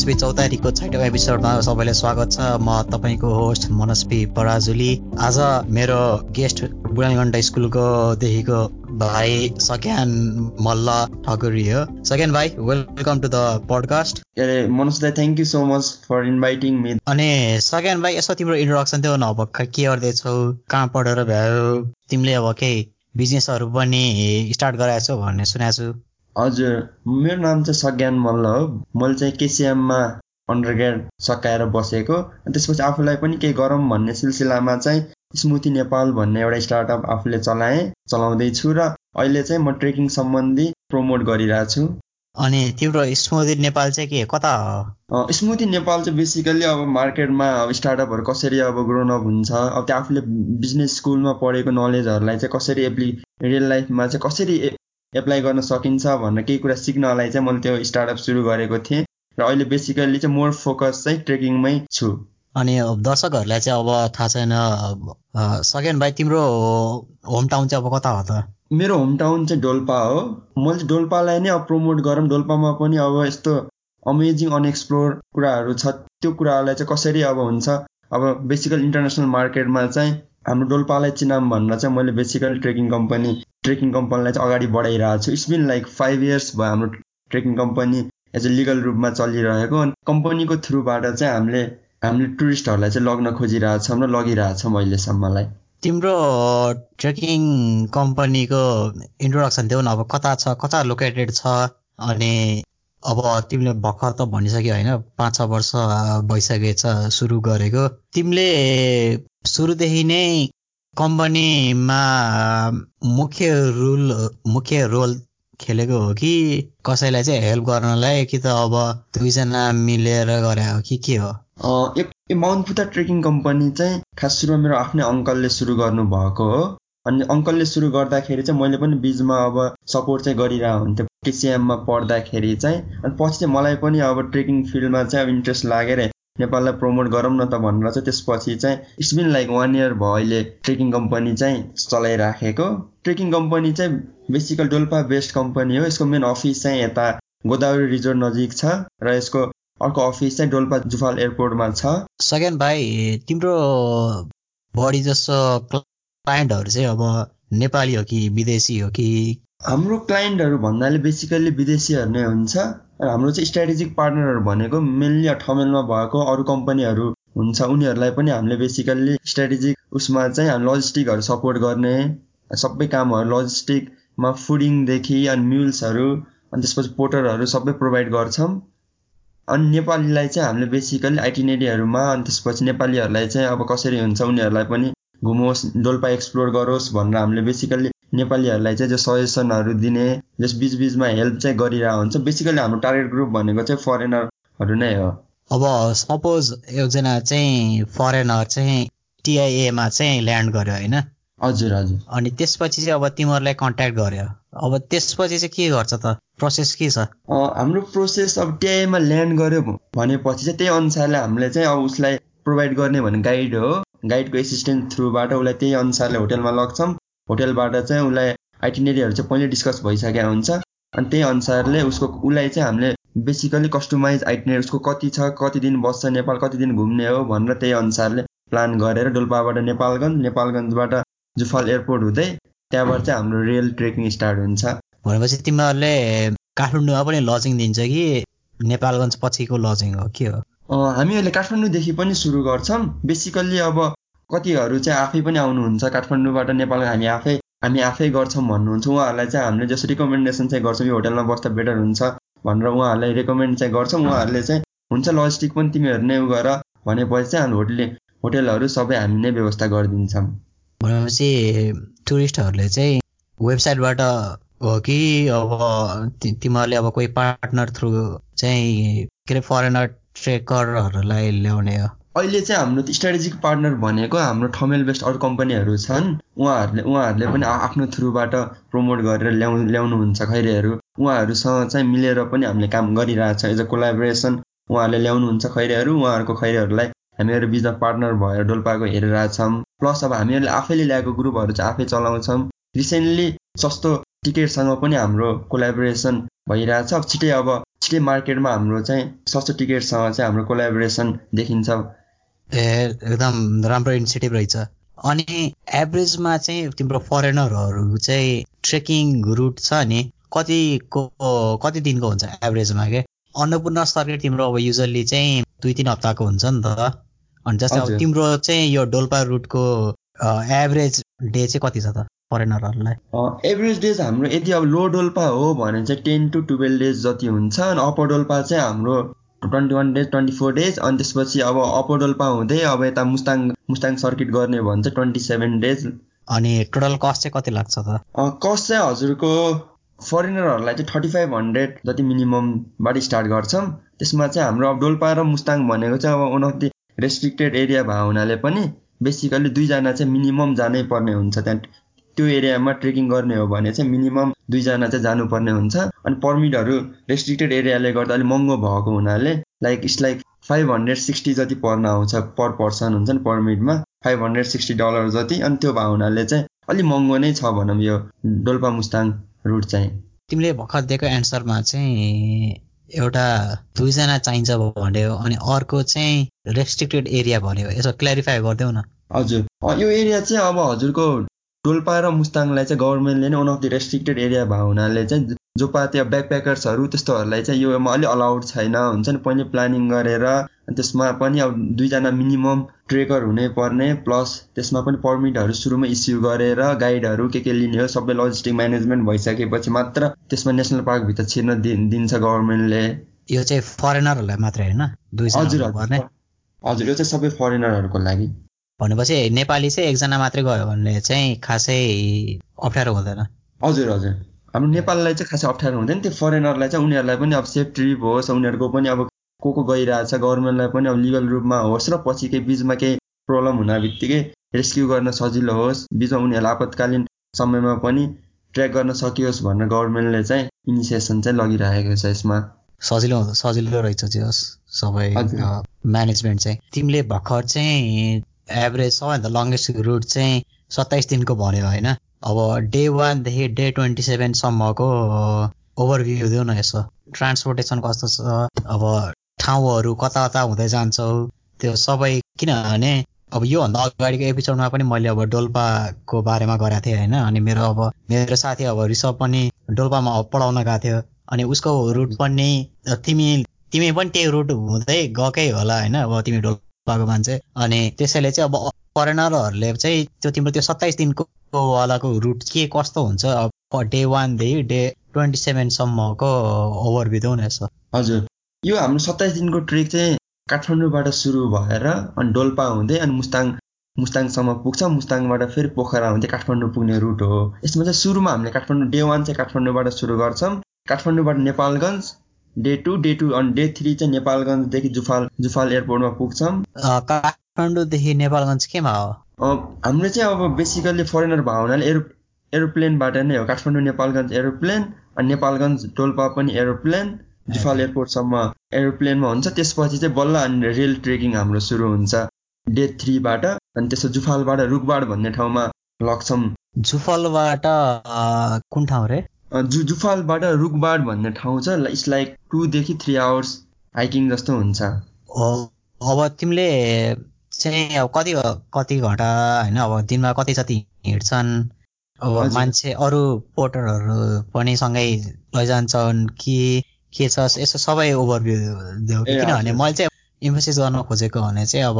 मनस्वी चौतारीको छैटौँ एपिसोडमा सबैलाई स्वागत छ। म तपाईँको होस्ट मनस्वी पराजुली। आज मेरो गेस्ट बुढागण्ड स्कुलकोदेखिको भाइ सक्यान मल्ल ठकुरी हो। सक्यान भाइ welcome to the podcast Manoj दाई thank you so much for inviting me अनि सक्यान भाइ यसो तिम्रो इन्ट्रोडक्सन थियो न अब के गर्दैछौ? कहाँ पढेर भ्यायो? तिमीले अब केही बिजनेसहरू पनि स्टार्ट गराएको छौ भन्ने सुनेको छु हजुर मेरो नाम चाहिँ सज्ञान मल्ल हो। मैले चाहिँ केसिएममा अन्डर ग्रेड सकाएर बसेको। त्यसपछि आफूलाई पनि केही गरौँ भन्ने सिलसिलामा चाहिँ स्मुथी नेपाल भन्ने एउटा स्टार्टअप आफूले चलाएँ चलाउँदैछु र अहिले चाहिँ म ट्रेकिङ सम्बन्धी प्रमोट गरिरहेको छु। अनि तिम्रो स्मुथी नेपाल चाहिँ के? कता स्मुथी नेपाल चाहिँ बेसिकल्ली अब मार्केटमा अब स्टार्टअपहरू कसरी अब ग्रोनअप हुन्छ अब त्यो आफूले बिजनेस स्कुलमा पढेको नलेजहरूलाई चाहिँ कसरी एप्लि रियल लाइफमा चाहिँ कसरी एप्लाई गर्न सकिन्छ भनेर केही कुरा सिक्नलाई चाहिँ मैले त्यो स्टार्टअप सुरु गरेको थिएँ। र अहिले बेसिकल्ली चाहिँ मोर फोकस चाहिँ ट्रेकिङमै छु। अनि दर्शकहरूलाई चाहिँ अब थाहा छैन सेकेन्ड भाइ तिम्रो होम टाउन चाहिँ अब कता हो त? मेरो होम टाउन चाहिँ डोल्पा हो। मैले चाहिँ डोल्पालाई नै अब प्रमोट गरौँ। डोल्पामा पनि अब यस्तो अमेजिङ अनएक्सप्लोर कुराहरू छ। त्यो कुराहरूलाई चाहिँ कसरी अब हुन्छ? अब बेसिकल इन्टरनेसनल मार्केटमा चाहिँ हाम्रो डोल्पालाई चिनाम भनेर चाहिँ मैले बेसिकली ट्रेकिङ कम्पनी ट्रेकिङ कम्पनीलाई चाहिँ अगाडि बढाइरहेको छु। It's been like five years भयो हाम्रो trekking company as a legal रूपमा चलिरहेको। अनि कम्पनीको थ्रुबाट चाहिँ हामीले हामीले टुरिस्टहरूलाई चाहिँ लग्न खोजिरहेछौँ र लगिरहेछौँ अहिलेसम्मलाई। तिम्रो ट्रेकिङ कम्पनीको इन्ट्रोडक्सन देऊ न। अब कता छ कता लोकेटेड छ? अनि अब तिमीले भर्खर त भनिसक्यो होइन पाँच छ वर्ष भइसकेछ सुरु गरेको। तिमीले सुरुदेखि नै कम्पनीमा मुख्य रुल मुख्य रोल खेलेको हो कि कसैलाई चाहिँ हेल्प गर्नलाई कि त अब दुईजना मिलेर गरे हो कि के हो? माउन्ट पुता ट्रेकिङ कम्पनी चाहिँ खास सुरुमा मेरो आफ्नै अङ्कलले सुरु गर्नुभएको हो। अनि अङ्कलले सुरु गर्दाखेरि चाहिँ मैले पनि बिचमा अब सपोर्ट चाहिँ गरिरहेको हुन्थेँ टिसिएममा पढ्दाखेरि चाहिँ। अनि पछि चाहिँ मलाई पनि अब ट्रेकिङ फिल्डमा चाहिँ अब इन्ट्रेस्ट लागेर नेपाललाई प्रमोट गरौँ न त भनेर चाहिँ त्यसपछि चाहिँ it's been like one year भयो अहिले ट्रेकिङ कम्पनी चाहिँ चलाइराखेको। ट्रेकिङ कम्पनी चाहिँ बेसिकल डोल्पा बेस्ड कम्पनी हो। यसको मेन अफिस चाहिँ यता गोदावरी रिजोर्ट नजिक छ र यसको अर्को अफिस चाहिँ डोल्पा जुफाल एयरपोर्टमा छ। सेकेन्ड भाइ तिम्रो बढी जसो क्लाइन्टहरू चाहिँ अब नेपाली हो कि विदेशी हो कि हाम्रो क्लाइन्टहरू भन्नाले बेसिकल्ली विदेशीहरू नै हुन्छ। हाम्रो चाहिँ स्ट्राटेजिक पार्टनरहरू भनेको मेनली ठमेलमा भएको अरू कम्पनीहरू हुन्छ। उनीहरूलाई पनि हामीले बेसिकल्ली स्ट्राटेजिक उसमा चाहिँ हामी लजिस्टिकहरू सपोर्ट गर्ने सबै कामहरू लजिस्टिकमा फुडिङदेखि अनि म्युल्सहरू अनि त्यसपछि पोटरहरू सबै प्रोभाइड गर्छौँ। अनि नेपालीलाई चाहिँ हामीले बेसिकल्ली आइटिनेरीहरूमा अनि त्यसपछि नेपालीहरूलाई चाहिँ अब कसरी हुन्छ उनीहरूलाई पनि घुमोस् डोल्पा एक्सप्लोर गरोस् भनेर हामीले बेसिकल्ली नेपालीहरूलाई चाहिँ जो सजेसनहरू दिने जस बिचबिचमा हेल्प चाहिँ गरिरहेको हुन्छ। बेसिकली हाम्रो टार्गेट ग्रुप भनेको चाहिँ फरेनरहरू नै हो। अब सपोज एकजना चाहिँ फरेनर चाहिँ टिआइएमा चाहिँ ल्यान्ड गर्यो होइन? हजुर हजुर। अनि त्यसपछि चाहिँ अब तिमीहरूलाई कन्ट्याक्ट गर्यो। अब त्यसपछि चाहिँ के गर्छ त? प्रोसेस के छ? हाम्रो प्रोसेस अब टिआइएमा ल्यान्ड गर्यो भनेपछि चाहिँ त्यही अनुसारले हामीले चाहिँ अब उसलाई प्रोभाइड गर्ने भने गाइड हो। गाइडको एसिस्टेन्ट थ्रुबाट उसलाई त्यही अनुसारले होटेलमा लग्छौँ। होटेलबाट चाहिँ उसलाई आइटिनेरीहरू चाहिँ पहिले डिस्कस भइसकेको हुन्छ। अनि त्यही अनुसारले उसको उसलाई चाहिँ हामीले बेसिकली कस्टमाइज आइटिनेरी उसको कति छ कति दिन बस्छ नेपाल कति दिन घुम्ने हो भनेर त्यही अनुसारले प्लान गरेर डोल्पाबाट नेपालगञ्ज नेपालगञ्जबाट जुफाल एयरपोर्ट हुँदै त्यहाँबाट चाहिँ हाम्रो रेल ट्रेकिङ स्टार्ट हुन्छ। भनेपछि तिमीहरूले काठमाडौँमा पनि लजिङ दिन्छ कि नेपालगञ्ज पछिको लजिङ हो के हो? हामी अहिले काठमाडौँदेखि पनि सुरु गर्छौँ। बेसिकल्ली अब कतिहरू चाहिँ आफै पनि आउनुहुन्छ काठमाडौँबाट नेपाल हामी आफै हामी आफै गर्छौँ भन्नुहुन्छ। उहाँहरूलाई चाहिँ हामीले जस्तो रिकमेन्डेसन चाहिँ गर्छौँ यो होटेलमा बस्दा बेटर हुन्छ भनेर उहाँहरूलाई रिकमेन्ड चाहिँ गर्छौँ। उहाँहरूले चाहिँ हुन्छ लजिस्टिक पनि तिमीहरू नै गर भनेपछि चाहिँ हामी होटेल होटेलहरू सबै हामी नै व्यवस्था गरिदिन्छौँ। भनेपछि टुरिस्टहरूले चाहिँ वेबसाइटबाट हो कि अब तिमीहरूले अब कोही पार्टनर थ्रु चाहिँ के अरे फरेनर ट्रेकरहरूलाई ल्याउने हो? अहिले चाहिँ हाम्रो स्ट्राटेजिक पार्टनर भनेको हाम्रो ठमेल बेस्ट अरू कम्पनीहरू छन्। उहाँहरूले उहाँहरूले पनि आफ्नो थ्रुबाट प्रमोट गरेर ल्याउ ल्याउनुहुन्छ खैरेहरू। उहाँहरूसँग चाहिँ मिलेर पनि हामीले काम गरिरहेछौँ एज अ कोलाबोरेसन उहाँहरूले ल्याउनुहुन्छ खैरेहरू। उहाँहरूको खैरेहरूलाई हामीहरू बिचमा पार्टनर भएर डोल्पाको हेरिरहेछौँ प्लस अब हामीहरूले आफैले ल्याएको ग्रुपहरू चाहिँ आफै चलाउँछौँ। रिसेन्टली सस्तो टिकटसँग पनि हाम्रो कोलाबोरेसन भइरहेछ अब छिटै अब स्टे मार्केटमा हाम्रो चाहिँ सस्तो टिकटसँग चाहिँ हाम्रो कोलाबोरेसन देखिन्छ। एकदम राम्रो इनिसिएटिभ रहेछ। अनि एभरेजमा चाहिँ तिम्रो फरेनरहरू चाहिँ ट्रेकिङ रुट छ नि कतिको कति दिनको हुन्छ एभरेजमा के? अन्नपूर्ण सर्किट तिम्रो अब युजल्ली चाहिँ दुई तिन हप्ताको हुन्छ नि त। अनि जस्तै अब तिम्रो चाहिँ यो डोल्पा रुटको एभरेज डे चाहिँ कति छ त फरेनरहरूलाई एभरेज डेज हाम्रो यदि अब लो डोल्पा हो भने चाहिँ टेन टु टुवेल्भ डेज जति हुन्छ। अनि अप्पर डोल्पा चाहिँ हाम्रो twenty one days twenty four days अनि त्यसपछि अब अप्पर डोल्पा हुँदै अब यता मुस्ताङ मुस्ताङ सर्किट गर्ने भने चाहिँ ट्वेन्टी सेभेन डेज। अनि टोटल कस्ट चाहिँ कति लाग्छ त? कस्ट चाहिँ हजुरको फरेनरहरूलाई चाहिँ थर्टी फाइभ हन्ड्रेड जति मिनिममबाट स्टार्ट गर्छौँ। त्यसमा चाहिँ हाम्रो अब डोल्पा र मुस्ताङ भनेको चाहिँ अब one of the restricted area भएको हुनाले पनि बेसिकल्ली दुईजना चाहिँ मिनिमम जानै पर्ने हुन्छ त्यहाँ। त्यो एरियामा ट्रेकिङ गर्ने हो भने चाहिँ मिनिमम दुईजना चाहिँ जानुपर्ने हुन्छ। अनि पर्मिटहरू रेस्ट्रिक्टेड एरियाले गर्दा अलिक महँगो भएको हुनाले like it's like five hundred sixty जति पर्न आउँछ पर पर्सन हुन्छ नि पर्मिटमा फाइभ हन्ड्रेड सिक्सटी डलर जति। अनि त्यो भएको हुनाले चाहिँ अलिक महँगो नै छ भनौँ यो डोल्पा मुस्ताङ रुट चाहिँ। तिमीले भर्खर दिएको एन्सरमा चाहिँ एउटा दुईजना चाहिन्छ भन्यो अनि अर्को चाहिँ रेस्ट्रिक्टेड एरिया भन्यो। यसो क्ल्यारिफाई गरिदेऊ न। हजुर। यो एरिया चाहिँ अब हजुरको डोल्पा र मुस्ताङलाई चाहिँ गभर्मेन्टले नै one of the restricted area भएको हुनाले चाहिँ जो पा त्यहाँ ब्याकप्याकर्सहरू त्यस्तोहरूलाई चाहिँ योमा अलिक अलाउड छैन हुन्छ नि? पहिले प्लानिङ गरेर त्यसमा पनि अब दुईजना मिनिमम ट्रेकर हुनै पर्ने प्लस त्यसमा पनि पर्मिटहरू सुरुमा इस्यु गरेर गाइडहरू के के लिने हो सबै लजिस्टिक म्यानेजमेन्ट भइसकेपछि मात्र त्यसमा नेसनल पार्कभित्र छिर्न दिन्छ गभर्मेन्टले। यो चाहिँ फरेनरहरूलाई मात्रै होइन? हजुर हजुर। यो चाहिँ सबै फरेनरहरूको लागि। भनेपछि नेपाली चाहिँ एकजना मात्रै गयो भने चाहिँ खासै अप्ठ्यारो हुँदैन। हजुर हजुर। हाम्रो नेपाललाई चाहिँ खासै अप्ठ्यारो हुँदैन। त्यो फरेनरलाई चाहिँ उनीहरूलाई पनि अब सेफ ट्रिप होस् उनीहरूको पनि अब को को गइरहेछ गभर्मेन्टलाई पनि अब लिगल रूपमा होस् र पछि केही बिचमा केही प्रब्लम हुन बित्तिकै रेस्क्यु गर्न सजिलो होस् बिचमा उनीहरूलाई आपतकालीन समयमा पनि ट्र्याक गर्न सकियोस् भनेर गभर्मेन्टले चाहिँ इनिसिएसन चाहिँ लगिरहेको छ यसमा। सजिलो सजिलो रहेछ त्यो सबै म्यानेजमेन्ट चाहिँ। तिमीले भर्खर चाहिँ एभरेज सबैभन्दा लङ्गेस्ट रुट चाहिँ सत्ताइस दिनको भन्यो होइन। अब डे वानदेखि डे ट्वेन्टी सेभेनसम्मको ओभरभ्यू दिउ न यसो। ट्रान्सपोर्टेसन कस्तो छ? अब ठाउँहरू कता कता हुँदै जान्छौ? त्यो सबै किनभने अब योभन्दा अगाडिको एपिसोडमा पनि मैले अब डोल्पाको बारेमा गरेको थिएँ होइन। अनि मेरो अब मेरो साथी अब रिसभ पनि डोल्पामा पढाउन गएको थियो। अनि उसको रुट पनि तिमी तिमी पनि त्यही रुट हुँदै गएकै होला होइन। अब तिमी डोल्पा भएको मान्छे अनि त्यसैले चाहिँ अब फरेनरहरूले चाहिँ त्यो तिम्रो त्यो सत्ताइस दिनको वालाको रुट के कस्तो हुन्छ अब डे वानदेखि डे ट्वेन्टी सेभेनसम्मको ओभर देऊ न यसो। हजुर। यो हाम्रो सत्ताइस दिनको ट्रेक चाहिँ काठमाडौँबाट सुरु भएर अनि डोल्पा हुँदै अनि मुस्ताङ मुस्ताङसम्म पुग्छ। मुस्ताङबाट फेरि पोखरा हुँदै काठमाडौँ पुग्ने रुट हो। यसमा चाहिँ सुरुमा हामीले काठमाडौँ डे वान चाहिँ काठमाडौँबाट सुरु गर्छौँ। काठमाडौँबाट Nepalgunj day two day two अनि डे थ्री चाहिँ नेपालगञ्जदेखि जुफाल जुफाल एयरपोर्टमा पुग्छौँ। काठमाडौँदेखि नेपालगञ्ज केमा हो? हाम्रो चाहिँ अब बेसिकल्ली फरेनर भएको हुनाले एरो एरोप्लेनबाट नै हो। काठमाडौँ नेपालगञ्ज एरोप्लेन अनि नेपालगञ्ज डोल्पा पनि एरोप्लेन जुफाल एयरपोर्टसम्म एरोप्लेनमा हुन्छ। त्यसपछि चाहिँ बल्ल अनि रेल ट्रेकिङ हाम्रो सुरु हुन्छ। डे थ्रीबाट अनि त्यसो जुफालबाट रुखबाड भन्ने ठाउँमा लग्छौँ। जुफालबाट कुन ठाउँ रे? जु जुफालबाट रुखबाड भन्ने ठाउँ छ। इट्स लाइक टुदेखि थ्री आवर्स हाइकिङ जस्तो हुन्छ। अब तिमीले चाहिँ अब कति कति घन्टा होइन अब दिनमा कति जति हिँड्छन्? अब मान्छे अरू पोर्टरहरू पनि सँगै लैजान्छन् कि के छ? यसो सबै ओभरभ्यू दियो किनभने मैले चाहिँ इम्फोसिस गर्न खोजेको भने चाहिँ अब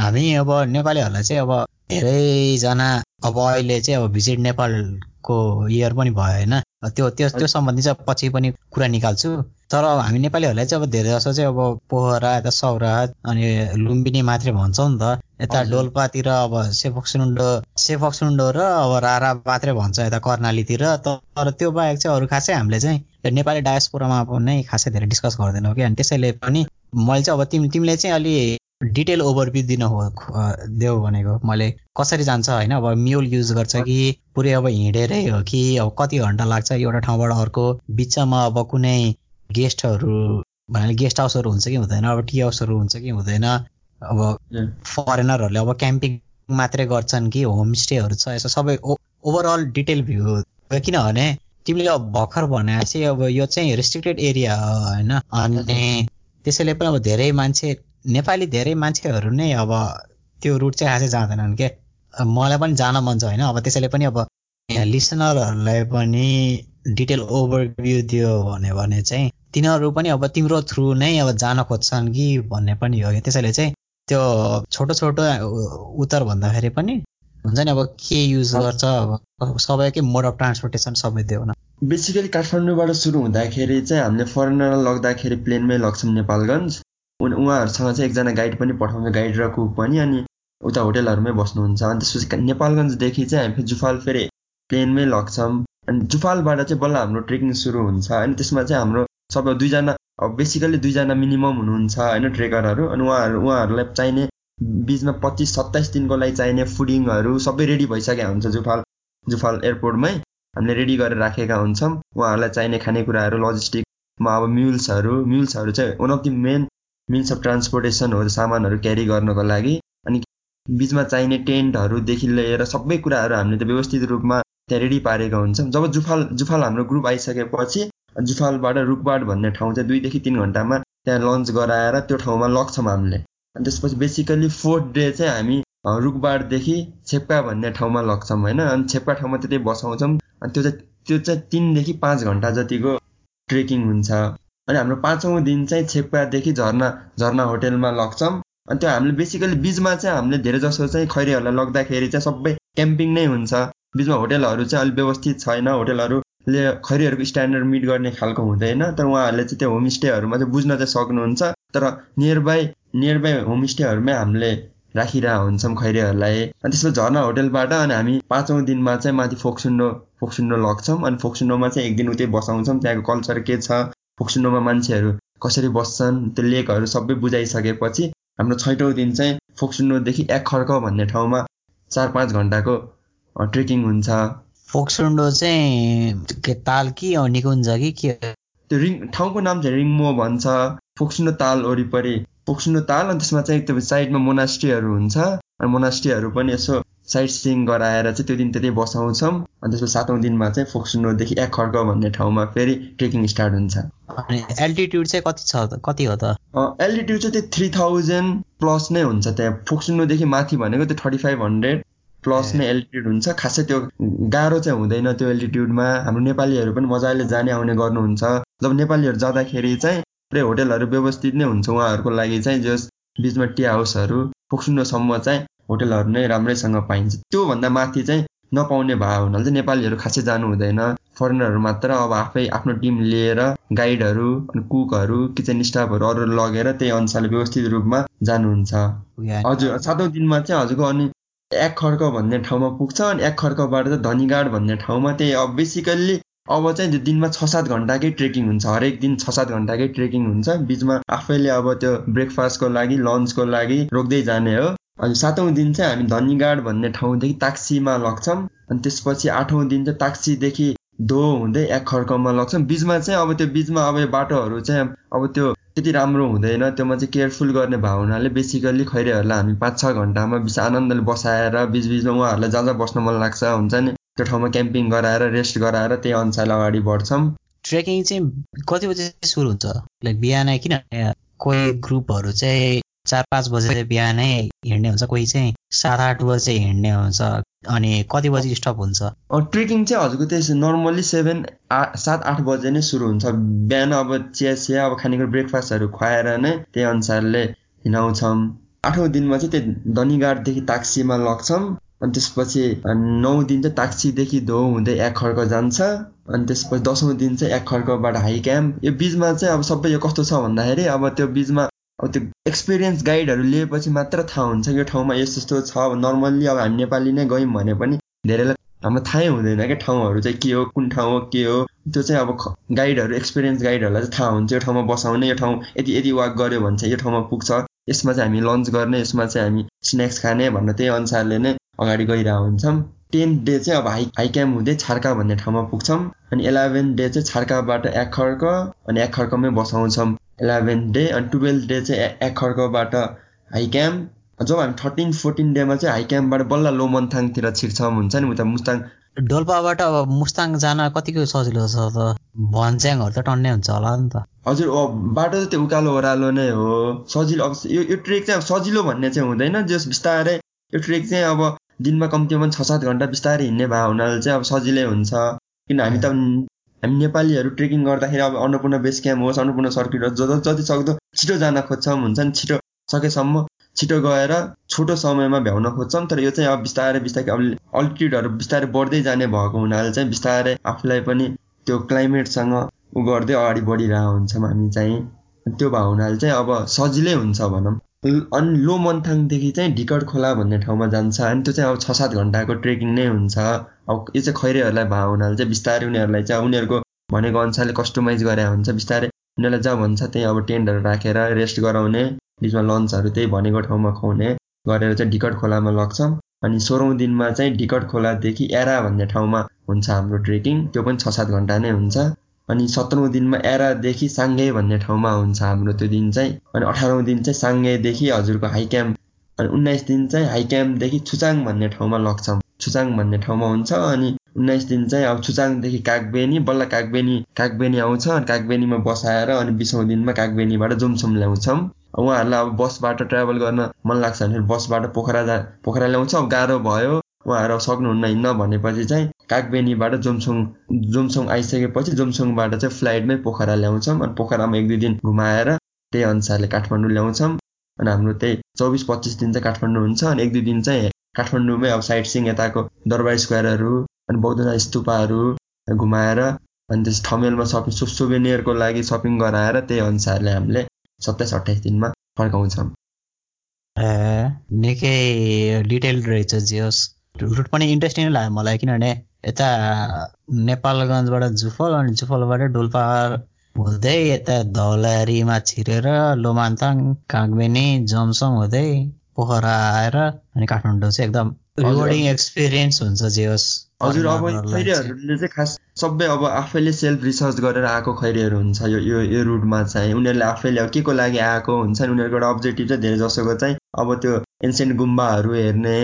हामी अब नेपालीहरूलाई चाहिँ अब धेरैजना अब अहिले चाहिँ अब भिजिट नेपालको इयर पनि भयो होइन। त्यो त्यो त्यो सम्बन्धी चाहिँ पछि पनि कुरा निकाल्छु। तर हामी नेपालीहरूलाई चाहिँ अब धेरै जस्तो चाहिँ अब पोखरा यता सौरात अनि लुम्बिनी मात्रै भन्छौँ नि त। यता डोल्पातिर अब सेफक्सुन्डो सेफक्सुन्डो र अब रारा मात्रै भन्छ यता कर्णालीतिर। तर त्यो बाहेक चाहिँ अरू खासै हामीले चाहिँ नेपाली डायस्पोरामा नै खासै धेरै डिस्कस गर्दैनौँ कि अनि त्यसैले पनि मैले चाहिँ अब तिमी तिमीले चाहिँ अलि डिटेल ओभरभ्यू दिन हो देऊ भनेको। मैले कसरी जान्छ होइन अब म्युल युज गर्छ कि पुरै अब हिँडेरै हो कि अब कति घन्टा लाग्छ एउटा ठाउँबाट अर्को बिचमा अब कुनै गेस्टहरू भन्नाले गेस्ट हाउसहरू हुन्छ कि हुँदैन अब टी हाउसहरू हुन्छ कि हुँदैन अब फरेनरहरूले अब क्याम्पिङ मात्रै गर्छन् कि होमस्टेहरू छ यसो सबै ओभरअल डिटेल भ्यू किनभने तिमीले अब भर्खर भनेपछि अब यो चाहिँ रेस्ट्रिक्टेड एरिया हो होइन? अनि त्यसैले पनि अब धेरै मान्छे नेपाली धेरै मान्छेहरू नै अब त्यो रुट चाहिँ खासै जाँदैनन् के? मलाई पनि जान मन छ होइन। अब त्यसैले पनि अब लिसनरहरूलाई पनि डिटेल ओभरभ्यू दियो भने भने चाहिँ तिनीहरू पनि अब तिम्रो थ्रु नै अब जान खोज्छन् कि भन्ने पनि हो कि। त्यसैले चाहिँ त्यो छोटो छोटो उत्तर भन्दाखेरि पनि हुन्छ नि अब के युज गर्छ अब सबैकै मोड अफ ट्रान्सपोर्टेसन सबै दियो न। बेसिकली काठमाडौँबाट सुरु हुँदाखेरि चाहिँ हामीले फरेनर लग्दाखेरि प्लेनमै लग्छौँ नेपालगञ्ज। उहाँहरूसँग चाहिँ एकजना गाइड पनि पठाउँछ गाइड र कुक पनि अनि उता होटेलहरूमै बस्नुहुन्छ। अनि त्यसपछि नेपालगञ्जदेखि चाहिँ हामी फेरि जुफाल फेरि प्लेनमै लग्छौँ। अनि जुफालबाट चाहिँ बल्ल हाम्रो ट्रेकिङ सुरु हुन्छ। अनि त्यसमा चाहिँ हाम्रो सबै दुईजना अब बेसिकली दुईजना मिनिमम हुनुहुन्छ होइन ट्रेकरहरू। अनि उहाँहरू उहाँहरूलाई चाहिने बिचमा पच्चिस सत्ताइस दिनको लागि चाहिने फुडिङहरू सबै रेडी भइसकेका हुन्छ जुफाल जुफाल एयरपोर्टमै। हामीले रेडी गरेर राखेका हुन्छौँ। उहाँहरूलाई चाहिने खानेकुराहरू लजिस्टिकमा अब म्युल्सहरू म्युल्सहरू चाहिँ one of the main means of transportation हो सामानहरू क्यारी गर्नको लागि। अनि बिचमा चाहिने टेन्टहरूदेखि लिएर सबै कुराहरू हामीले त व्यवस्थित रूपमा त्यहाँ रेडी पारेका हुन्छौँ। जब जुफाल जुफाल हाम्रो ग्रुप आइसकेपछि जुफालबाट रुखबाट भन्ने ठाउँ चाहिँ दुईदेखि तिन घन्टामा त्यहाँ लन्च गराएर त्यो ठाउँमा लग्छौँ हामीले। अनि त्यसपछि बेसिकली फोर्थ डे चाहिँ हामी रुखबारदेखि छेप्का भन्ने ठाउँमा लग्छौँ होइन? अनि छेप्का ठाउँमा त्यतै बसाउँछौँ। अनि त्यो चाहिँ त्यो चाहिँ तिनदेखि पाँच घन्टा जतिको ट्रेकिङ हुन्छ। अनि हाम्रो पाँचौँ दिन चाहिँ छेप्कादेखि झर्ना झर्ना होटेलमा लग्छौँ। अनि त्यो हामीले बेसिकली बिचमा चाहिँ हामीले धेरै जसो चाहिँ खैरीहरूलाई लग्दाखेरि चाहिँ सबै क्याम्पिङ नै हुन्छ। बिचमा होटेलहरू चाहिँ अलिक व्यवस्थित छैन होटेलहरूले खैरीहरूको स्ट्यान्डर्ड मिट गर्ने खालको हुँदैन तर उहाँहरूले चाहिँ त्यो होमस्टेहरूमा चाहिँ बुझ्न चाहिँ सक्नुहुन्छ। तर नियर बाई नियर बाई होमस्टेहरूमै हामीले राखिरहेको हुन्छौँ खैरीहरूलाई। अनि त्यसपछि झर्ना होटेलबाट अनि हामी पाँचौँ दिनमा चाहिँ माथि फोक्सुन्डो फोक्सुन्डो लग्छौँ। अनि फोक्सुन्डोमा चाहिँ एक दिन उतै बसाउँछौँ त्यहाँको कल्चर के छ फोक्सुन्डोमा मान्छेहरू कसरी बस्छन् त्यो लेकहरू सबै बुझाइसकेपछि हाम्रो छैटौँ दिन चाहिँ फोक्सुन्डोदेखि एक खर्क भन्ने ठाउँमा चार पाँच घन्टाको ट्रेकिङ हुन्छ। फोक्सुन्डो चाहिँ ताल कि निकुञ्ज कि के? त्यो रिङ ठाउँको नाम चाहिँ रिङमो भन्छ। फोक्सुन्डो ताल वरिपरि। पोक्सिनो ताल अनि त्यसमा चाहिँ एकदम साइडमा मोनास्ट्रीहरू हुन्छ। अनि मोनास्ट्रीहरू पनि यसो साइड सिङ गराएर चाहिँ त्यो दिन त्यतै बसाउँछौँ। अनि त्यसपछि सातौँ दिनमा चाहिँ फोक्सुनोदेखि एक खर्क भन्ने ठाउँमा फेरि ट्रेकिङ स्टार्ट हुन्छ। अनि एल्टिट्युड चाहिँ कति छ कति हो त? एल्टिट्युड चाहिँ त्यो थ्री थाउजन्ड प्लस नै हुन्छ त्यहाँ। फोक्सुनोदेखि माथि भनेको त्यो थर्टी फाइभ हन्ड्रेड प्लस नै एल्टिट्युड हुन्छ। खासै त्यो गाह्रो चाहिँ हुँदैन त्यो एल्टिट्युडमा हाम्रो नेपालीहरू पनि मजाले जाने आउने गर्नुहुन्छ। जब नेपालीहरू जाँदाखेरि चाहिँ थुप्रै होटेलहरू व्यवस्थित नै हुन्छ उहाँहरूको लागि चाहिँ जस बिचमा टी हाउसहरू। फोक्सुन्डोसम्म चाहिँ होटेलहरू नै राम्रैसँग पाइन्छ। त्योभन्दा माथि चाहिँ नपाउने भयो हुनाले चाहिँ नेपालीहरू खासै जानु हुँदैन। फरेनरहरू मात्र अब आफै आफ्नो टिम लिएर गाइडहरू अनि कुकहरू किचन स्टाफहरू अरू लगेर त्यही अनुसारले व्यवस्थित रूपमा जानुहुन्छ। हजुर सातौँ दिनमा चाहिँ हजुरको अनि एक खर्क भन्ने ठाउँमा पुग्छ अनि एक खर्कबाट चाहिँ धनीगाड भन्ने ठाउँमा त्यही अब बेसिकल्ली अब चाहिँ त्यो दिनमा छ सात घन्टाकै ट्रेकिङ हुन्छ। हरेक दिन छ सात घन्टाकै ट्रेकिङ हुन्छ। बिचमा आफैले अब त्यो ब्रेकफास्टको लागि लन्चको लागि रोक्दै जाने हो। अनि सातौँ दिन चाहिँ हामी धनीगाड भन्ने ठाउँदेखि ताक्सीमा लग्छौँ। अनि त्यसपछि आठौँ दिन चाहिँ ताक्सीदेखि धो हुँदै एक खर्कमा लग्छौँ। बिचमा चाहिँ अब त्यो बिचमा अब यो बाटोहरू चाहिँ अब त्यो त्यति राम्रो हुँदैन। त्योमा चाहिँ केयरफुल गर्ने भावनाले बेसिकल्ली खैरेहरूलाई हामी पाँच छ घन्टामा बिच आनन्दले बसाएर बिचबिचमा उहाँहरूलाई जहाँ जहाँ बस्न मन लाग्छ। हुन्छ नि? त्यो ठाउँमा क्याम्पिङ गराएर रेस्ट गराएर त्यही अनुसार अगाडि बढ्छौँ। ट्रेकिङ चाहिँ कति बजी सुरु हुन्छ? लाइक बिहानै किन? कोही ग्रुपहरू चाहिँ चार पाँच बजे चाहिँ बिहानै हिँड्ने हुन्छ कोही चाहिँ सात आठ बजे हिँड्ने हुन्छ अनि कति बजी स्टप हुन्छ? ट्रेकिङ चाहिँ हजुरको त्यही नर्मल्ली सेभेन आठ सात आठ बजे नै सुरु हुन्छ। बिहान अब चिया चिया अब खानेकुरा ब्रेकफास्टहरू खुवाएर नै त्यही अनुसारले हिँडाउँछौँ। आठौँ दिनमा चाहिँ त्यो धनीघाटदेखि ताक्सीमा लग्छौँ। अनि त्यसपछि नौ दिन चाहिँ ताक्सीदेखि धो हुँदै एक खर्क जान्छ। अनि त्यसपछि दसौँ दिन चाहिँ एक खर्कबाट हाई क्याम्प यो बिचमा चाहिँ अब सबै यो कस्तो छ भन्दाखेरि अब त्यो बिचमा अब त्यो एक्सपिरियन्स गाइडहरू लिएपछि मात्र थाहा हुन्छ यो ठाउँमा यस्तो यस्तो छ। अब नर्मल्ली अब हामी नेपाली नै गयौँ भने पनि धेरैलाई हाम्रो थाहै हुँदैन क्या ठाउँहरू चाहिँ के हो कुन ठाउँ हो के हो। त्यो चाहिँ अब गाइडहरू एक्सपिरियन्स गाइडहरूलाई चाहिँ थाहा हुन्छ। यो ठाउँमा बसाउने यो ठाउँ यति यति वाक गऱ्यो भने चाहिँ यो ठाउँमा पुग्छ। यसमा चाहिँ हामी लन्च गर्ने यसमा चाहिँ हामी स्न्याक्स खाने भन्ने त्यही अनुसारले नै अगाडि गइरहेको हुन्छौँ। टेन्थ डे चाहिँ अब हाई हाई क्याम्प हुँदै छार्का भन्ने ठाउँमा पुग्छौँ। अनि इलेभेन डे चाहिँ छार्काबाट एक खर्क अनि एक खर्कमै बसाउँछौँ। इलेभेन डे अनि टुवेल्भ डे चाहिँ एक खर्कबाट हाई क्याम्प। जब हामी थर्टिन फोर्टिन डेमा चाहिँ हाई क्याम्पबाट बल्ल लोमन्थाङतिर छिर्छौँ हुन्छ नि उता मुस्ताङ। डोल्पाबाट अब मुस्ताङ जान कतिको सजिलो छ त? भन्च्याङहरू त टन्नै हुन्छ होला नि त। हजुर बाटो त त्यो उकालो ओह्रालो नै हो। सजिलो अब यो यो ट्रेक चाहिँ अब सजिलो भन्ने चाहिँ हुँदैन। जस बिस्तारै यो ट्रेक चाहिँ अब दिनमा कम्तीमा पनि छ सात घन्टा बिस्तारै हिँड्ने भए हुनाले चाहिँ अब सजिलै हुन्छ। किन हामी त हामी नेपालीहरू ट्रेकिङ गर्दाखेरि अब अन्नपूर्ण बेस क्याम्प होस् अन्नपूर्ण सर्किट होस् जति सक्दो छिटो जान खोज्छौँ हुन्छ नि छिटो सकेसम्म छिटो गएर छोटो समयमा भ्याउन खोज्छौँ। तर यो चाहिँ अब बिस्तारै बिस्तारै अब अल्टिट्युडहरू बिस्तारै बढ्दै जाने भएको हुनाले चाहिँ बिस्तारै आफूलाई पनि त्यो क्लाइमेटसँग उ गर्दै अगाडि बढिरहेको हुन्छौँ हामी चाहिँ। त्यो भएको हुनाले चाहिँ अब सजिलै हुन्छ भनौँ। अनि लो मन्थाङदेखि चाहिँ ढिकट खोला भन्ने ठाउँमा जान्छ। अनि त्यो चाहिँ अब छ सात घन्टाको ट्रेकिङ नै हुन्छ। अब यो चाहिँ खैरेहरूलाई भएको हुनाले चाहिँ बिस्तारै उनीहरूलाई चाहिँ उनीहरूको भनेको अनुसारले कस्टमाइज गरे हुन्छ बिस्तारै उनीहरूलाई जहाँ भन्छ त्यही अब टेन्टहरू राखेर रेस्ट गराउने बिचमा लन्चहरू त्यही भनेको ठाउँमा खुवाउने गरेर चाहिँ ढिकट खोलामा लग्छौँ। अनि सोह्रौँ दिनमा चाहिँ ढिकट खोलादेखि एरा भन्ने ठाउँमा हुन्छ हाम्रो ट्रेकिङ त्यो पनि छ सात घन्टा नै हुन्छ। अनि सत्रौँ दिनमा एरादेखि साङ्गे भन्ने ठाउँमा हुन्छ हाम्रो त्यो दिन चाहिँ। अनि अठारौँ दिन चाहिँ साङ्गेदेखि हजुरको हाई क्याम्प अनि उन्नाइस दिन चाहिँ हाई क्याम्पदेखि छुचाङ भन्ने ठाउँमा लग्छौँ। छुचाङ भन्ने ठाउँमा हुन्छ अनि उन्नाइस दिन चाहिँ अब छुचाङदेखि कागबेनी बल्ल कागबेनी कागबेनी आउँछ अनि कागबेनीमा बसाएर अनि बिसौँ दिनमा कागबेनीबाट जुमसुम ल्याउँछौँ उहाँहरूलाई अब बसबाट ट्राभल गर्न मन लाग्छ भने बसबाट पोखरा जा पोखरा ल्याउँछ अब गाह्रो भयो उहाँहरू सक्नुहुन्न हिँड्न भनेपछि चाहिँ कागबेनीबाट जोमसोङ जोमसोङ आइसकेपछि जोमसोङबाट चाहिँ फ्लाइटमै पोखरा ल्याउँछौँ अनि पोखरामा एक दुई दिन घुमाएर त्यही अनुसारले काठमाडौँ ल्याउँछौँ अनि हाम्रो त्यही चौबिस पच्चिस दिन चाहिँ काठमाडौँ हुन्छ अनि एक दुई दिन चाहिँ काठमाडौँमै अब साइड सिङ यताको दरबार स्क्वायरहरू अनि बौद्धनाथ स्तुपाहरू घुमाएर अनि त्यस ठमेलमा सपिङ सुवेनियरको लागि सपिङ गराएर त्यही अनुसारले हामीले सत्ताइस अट्ठाइस दिनमा फर्काउँछौँ। निकै डिटेल रहेछ जियोस् रुट पनि इन्ट्रेस्टिङ लाग्यो मलाई किनभने यता नेपालगञ्जबाट जुफल अनि जुफलबाट डोल्पा हुँदै यता धौलारीमा छिरेर लोमान्ताङ कागबेनी जमसङ हुँदै पोखरा आएर अनि काठमाडौँ चाहिँ एकदम रिवर्डिङ एक्सपिरियन्स हुन्छ जे होस् हजुर अब खैरेहरूले चाहिँ खास सबै अब आफैले सेल्फ रिसर्च गरेर आएको खैरेहरू हुन्छ यो यो यो रुटमा चाहिँ। उनीहरूले आफैले के को लागि आएको हुन्छ उनीहरूको एउटा अब्जेक्टिभ चाहिँ धेरै जसोको चाहिँ अब त्यो एन्सियन्ट गुम्बाहरू हेर्ने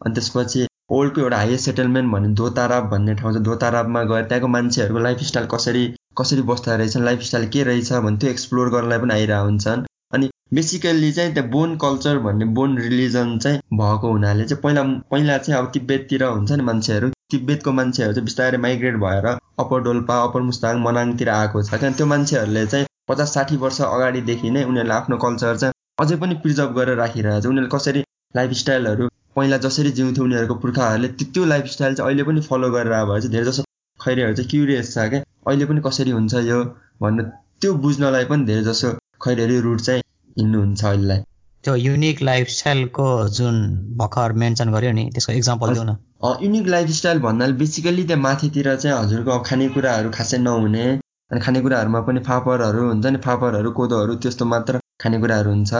अनि त्यसपछि ओल्डको एउटा हाइएस्ट सेटलमेन्ट भन्ने धोताराब भन्ने ठाउँ छ। धोताराबमा गएर त्यहाँको मान्छेहरूको लाइफस्टाइल कसरी कसरी बस्दा रहेछन् लाइफस्टाइल के रहेछ भने त्यो एक्सप्लोर गर्नलाई पनि आइरहेको हुन्छन्। अनि बेसिकल्ली चाहिँ त्यो बोन कल्चर भन्ने बोन रिलिजन चाहिँ भएको हुनाले चाहिँ पहिला पहिला चाहिँ अब तिब्बततिर हुन्छ नि मान्छेहरू तिब्बतको मान्छेहरू चाहिँ बिस्तारै माइग्रेट भएर अप्पर डोल्पा अप्पर मुस्ताङ मनाङतिर आएको छ। किन त्यो मान्छेहरूले चाहिँ पचास साठी वर्ष अगाडिदेखि नै उनीहरूले आफ्नो कल्चर चाहिँ अझै पनि प्रिजर्भ गरेर राखिरहेको छ। उनीहरूले कसरी लाइफस्टाइलहरू पहिला जसरी जिउँथ्यो उनीहरूको पुर्खाहरूले त्यो लाइफस्टाइल चाहिँ अहिले पनि फलो गरेर आएको भएर चाहिँ धेरै जसो खैरेहरू चाहिँ क्युरियस छ क्या अहिले पनि कसरी हुन्छ यो भन्नु त्यो बुझ्नलाई पनि धेरै जसो खैरेहरू रुट चाहिँ हिँड्नुहुन्छ अहिलेलाई। त्यो युनिक लाइफस्टाइलको जुन भर्खर मेन्सन गर्यो नि त्यसको इक्जाम्पल दिउ न युनिक लाइफस्टाइल भन्नाले बेसिकल्ली त्यहाँ माथितिर चाहिँ हजुरको खानेकुराहरू खासै नहुने अनि खानेकुराहरूमा पनि फापरहरू हुन्छ नि फापरहरू कोदोहरू त्यस्तो मात्र खानेकुराहरू हुन्छ।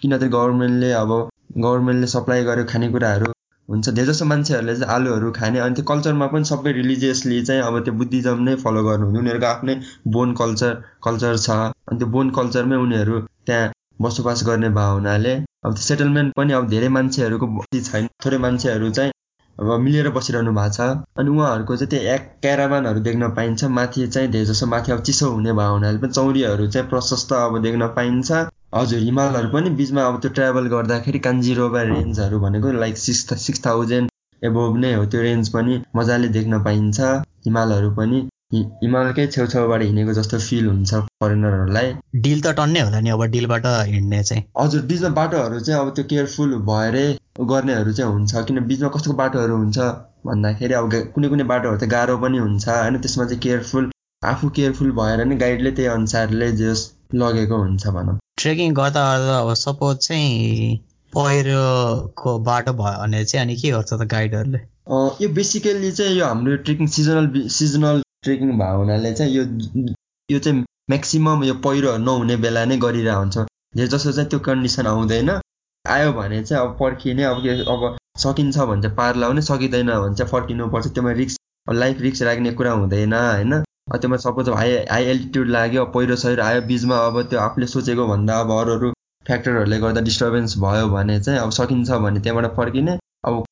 किन त गभर्मेन्टले अब गभर्मेन्टले सप्लाई गर्यो खानेकुराहरू हुन्छ। धेरै जस्तो मान्छेहरूले चाहिँ आलुहरू खाने अनि त्यो कल्चरमा पनि सबै रिलिजियसली चाहिँ अब त्यो बुद्धिज्म नै फलो गर्नुहुन्छ उनीहरूको आफ्नै बोन कल्चर कल्चर छ। अनि त्यो बोन कल्चरमै उनीहरू त्यहाँ बसोबास गर्ने भयो हुनाले अब सेटलमेन्ट पनि अब धेरै मान्छेहरूको छैन। थोरै मान्छेहरू चाहिँ अब मिलेर बसिरहनु भएको छ। अनि उहाँहरूको चाहिँ त्यो एक क्याराबानहरू देख्न पाइन्छ। माथि चाहिँ धेरै जसो माथि अब चिसो हुने भयो हुनाले पनि चौरीहरू चाहिँ प्रशस्त अब देख्न पाइन्छ। हजुर हिमालहरू पनि बिचमा अब त्यो ट्राभल गर्दाखेरि कान्जिरोबा रेन्जहरू भनेको like six six thousand above नै हो त्यो रेन्ज पनि मजाले देख्न पाइन्छ। हिमालहरू पनि हिमालकै छेउछाउबाट हिँडेको जस्तो फिल हुन्छ फरेनरहरूलाई डिल त टन्नै होला नि अब डिलबाट हिँड्ने चाहिँ। हजुर बिचमा बाटोहरू चाहिँ अब त्यो केयरफुल भएरै गर्नेहरू चाहिँ हुन्छ किन बिचमा कस्तो बाटोहरू हुन्छ भन्दाखेरि अब कुनै कुनै बाटोहरू चाहिँ गाह्रो पनि हुन्छ होइन? त्यसमा चाहिँ केयरफुल आफू केयरफुल भएर नै गाइडले त्यही अनुसारले जस लगेको हुन्छ भनौँ। ट्रेकिङ गर्दा गर्दा अब सपोज चाहिँ पहिरोको बाटो भयो भने चाहिँ अनि के गर्छ त गाइडहरूले यो बेसिकल्ली चाहिँ यो हाम्रो ट्रेकिङ सिजनल सिजनल ट्रेकिङ भएको हुनाले चाहिँ यो यो चाहिँ म्याक्सिमम् यो पहिरो नहुने बेला नै गरिरहेको हुन्छ धेरै जसो चाहिँ त्यो कन्डिसन आउँदैन आयो भने चाहिँ अब पर्खिने अब अब सकिन्छ भने चाहिँ पार लाउने सकिँदैन भने चाहिँ फर्किनुपर्छ। त्योमा रिक्स लाइफ रिक्स राख्ने कुरा हुँदैन होइन? त्योमा सपोज हाई हाई एल्टिट्युड लाग्यो पहिरो सहिरो आयो बिचमा अब त्यो आफूले सोचेको भन्दा अब अरू अरू फ्याक्टरहरूले गर्दा डिस्टर्बेन्स भयो भने चाहिँ अब सकिन्छ भने त्यहाँबाट फर्किने। अब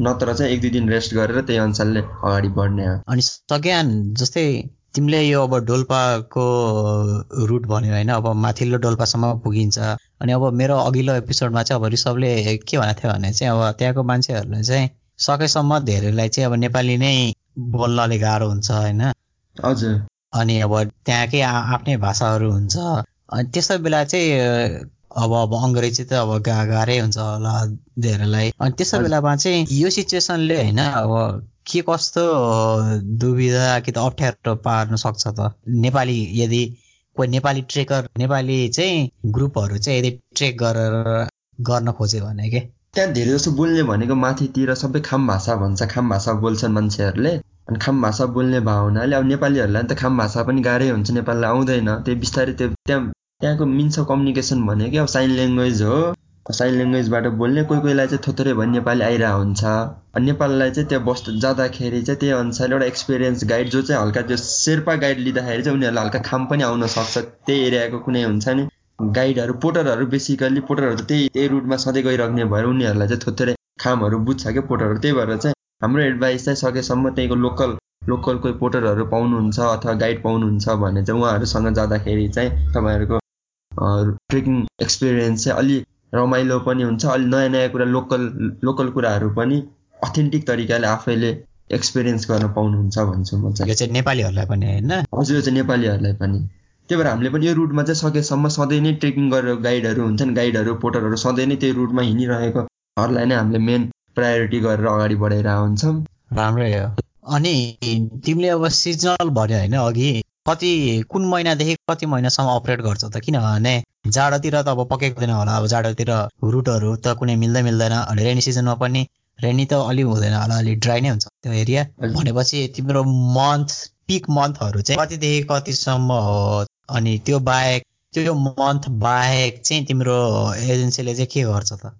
नत्र चाहिँ एक दुई दिन रेस्ट गरेर त्यही अनुसारले अगाडि बढ्ने हो। अनि सग्यान जस्तै तिमीले यो अब डोल्पाको रुट भन्यो होइन अब माथिल्लो डोल्पासम्म पुगिन्छ। अनि अब मेरो अघिल्लो एपिसोडमा चाहिँ अब ऋषभले के भनेको थियो भने चाहिँ अब त्यहाँको मान्छेहरूलाई चाहिँ सकेसम्म धेरैलाई चाहिँ अब नेपाली नै बोल्नले गाह्रो हुन्छ होइन। हजुर। अनि अब त्यहाँकै आफ्नै भाषाहरू हुन्छ। अनि त्यस्तो बेला चाहिँ अब अब अङ्ग्रेजी त अब गा गाह्रै हुन्छ होला धेरैलाई। अनि त्यस्तो बेलामा चाहिँ यो सिचुएसनले होइन अब के कस्तो दुविधा कि त अप्ठ्यारो पार्न सक्छ त? नेपाली यदि कोही नेपाली ट्रेकर नेपाली चाहिँ ग्रुपहरू चाहिँ यदि ट्रेक गरेर गर्न खोज्यो भने के? त्यहाँ धेरै जसो बोल्ने भनेको माथितिर सबै खाम भाषा भन्छ खाम भाषा बोल्छन् मान्छेहरूले। अनि खाम भाषा बोल्ने भयो हुनाले अब नेपालीहरूलाई त खाम भाषा पनि गाह्रै हुन्छ नेपालीलाई आउँदैन। त्यो बिस्तारै त्यो त्यहाँ त्यहाँको मिन्स अफ कम्युनिकेसन भनेको अब साइन ल्याङ्ग्वेज हो। साइन ल्याङ्ग्वेजबाट बोल्ने कोही कोहीलाई चाहिँ थोत्रै भयो नेपाली आइरहेको हुन्छ नेपाललाई चाहिँ त्यहाँ बस् जाँदाखेरि चाहिँ त्यही अनुसार एउटा एक्सपिरियन्स गाइड जो चाहिँ हल्का त्यो शेर्पा गाइड लिँदाखेरि चाहिँ उनीहरूलाई हल्का खाम पनि आउन सक्छ। त्यही एरियाको कुनै हुन्छ नि। गाइडहरू पोटरहरू बेसिकल्ली पोटरहरू त त्यही त्यही रुटमा सधैँ गइराख्ने भएर उनीहरूलाई चाहिँ थोत्रै खामहरू बुझ्छ क्या पोटरहरू। त्यही भएर चाहिँ हाम्रो एडभाइस चाहिँ सकेसम्म त्यहीँको लोकल लोकल कोही पोटरहरू पाउनुहुन्छ अथवा गाइड पाउनुहुन्छ भने चाहिँ उहाँहरूसँग जाँदाखेरि चाहिँ तपाईँहरूको ट्रेकिङ एक्सपिरियन्स चाहिँ अलि रमाइलो पनि हुन्छ अलि नयाँ नयाँ कुरा लोकल लोकल कुराहरू पनि अथेन्टिक तरिकाले आफैले एक्सपिरियन्स गर्न पाउनुहुन्छ भन्छु म चाहिँ। यो चाहिँ नेपालीहरूलाई पनि होइन? हजुर चाहिँ नेपालीहरूलाई पनि। त्यही भएर हामीले पनि यो रुटमा चाहिँ सकेसम्म सधैँ नै ट्रेकिङ गरेर गाइडहरू हुन्छन् गाइडहरू पोटरहरू सधैँ नै त्यही रुटमा हिँडिरहेकोहरूलाई नै हामीले मेन प्रायोरिटी गरेर अगाडि बढाइरहेको हुन्छौँ। राम्रै हो। अनि तिमीले अब सिजनल भन्यो होइन अघि। कति कुन महिनादेखि कति महिनासम्म अपरेट गर्छ त? किनभने जाडोतिर त अब पक्कै हुँदैन होला। अब जाडोतिर रुटहरू त कुनै मिल्दै मिल्दैन। अनि रेनी सिजनमा पनि रेनी त अलि हुँदैन होला अलिक ड्राई नै हुन्छ त्यो एरिया भनेपछि तिम्रो मन्थ पिक मन्थहरू चाहिँ कतिदेखि कतिसम्म हो? अनि त्यो बाहेक त्यो मन्थ बाहेक चाहिँ तिम्रो एजेन्सीले चाहिँ के गर्छ त?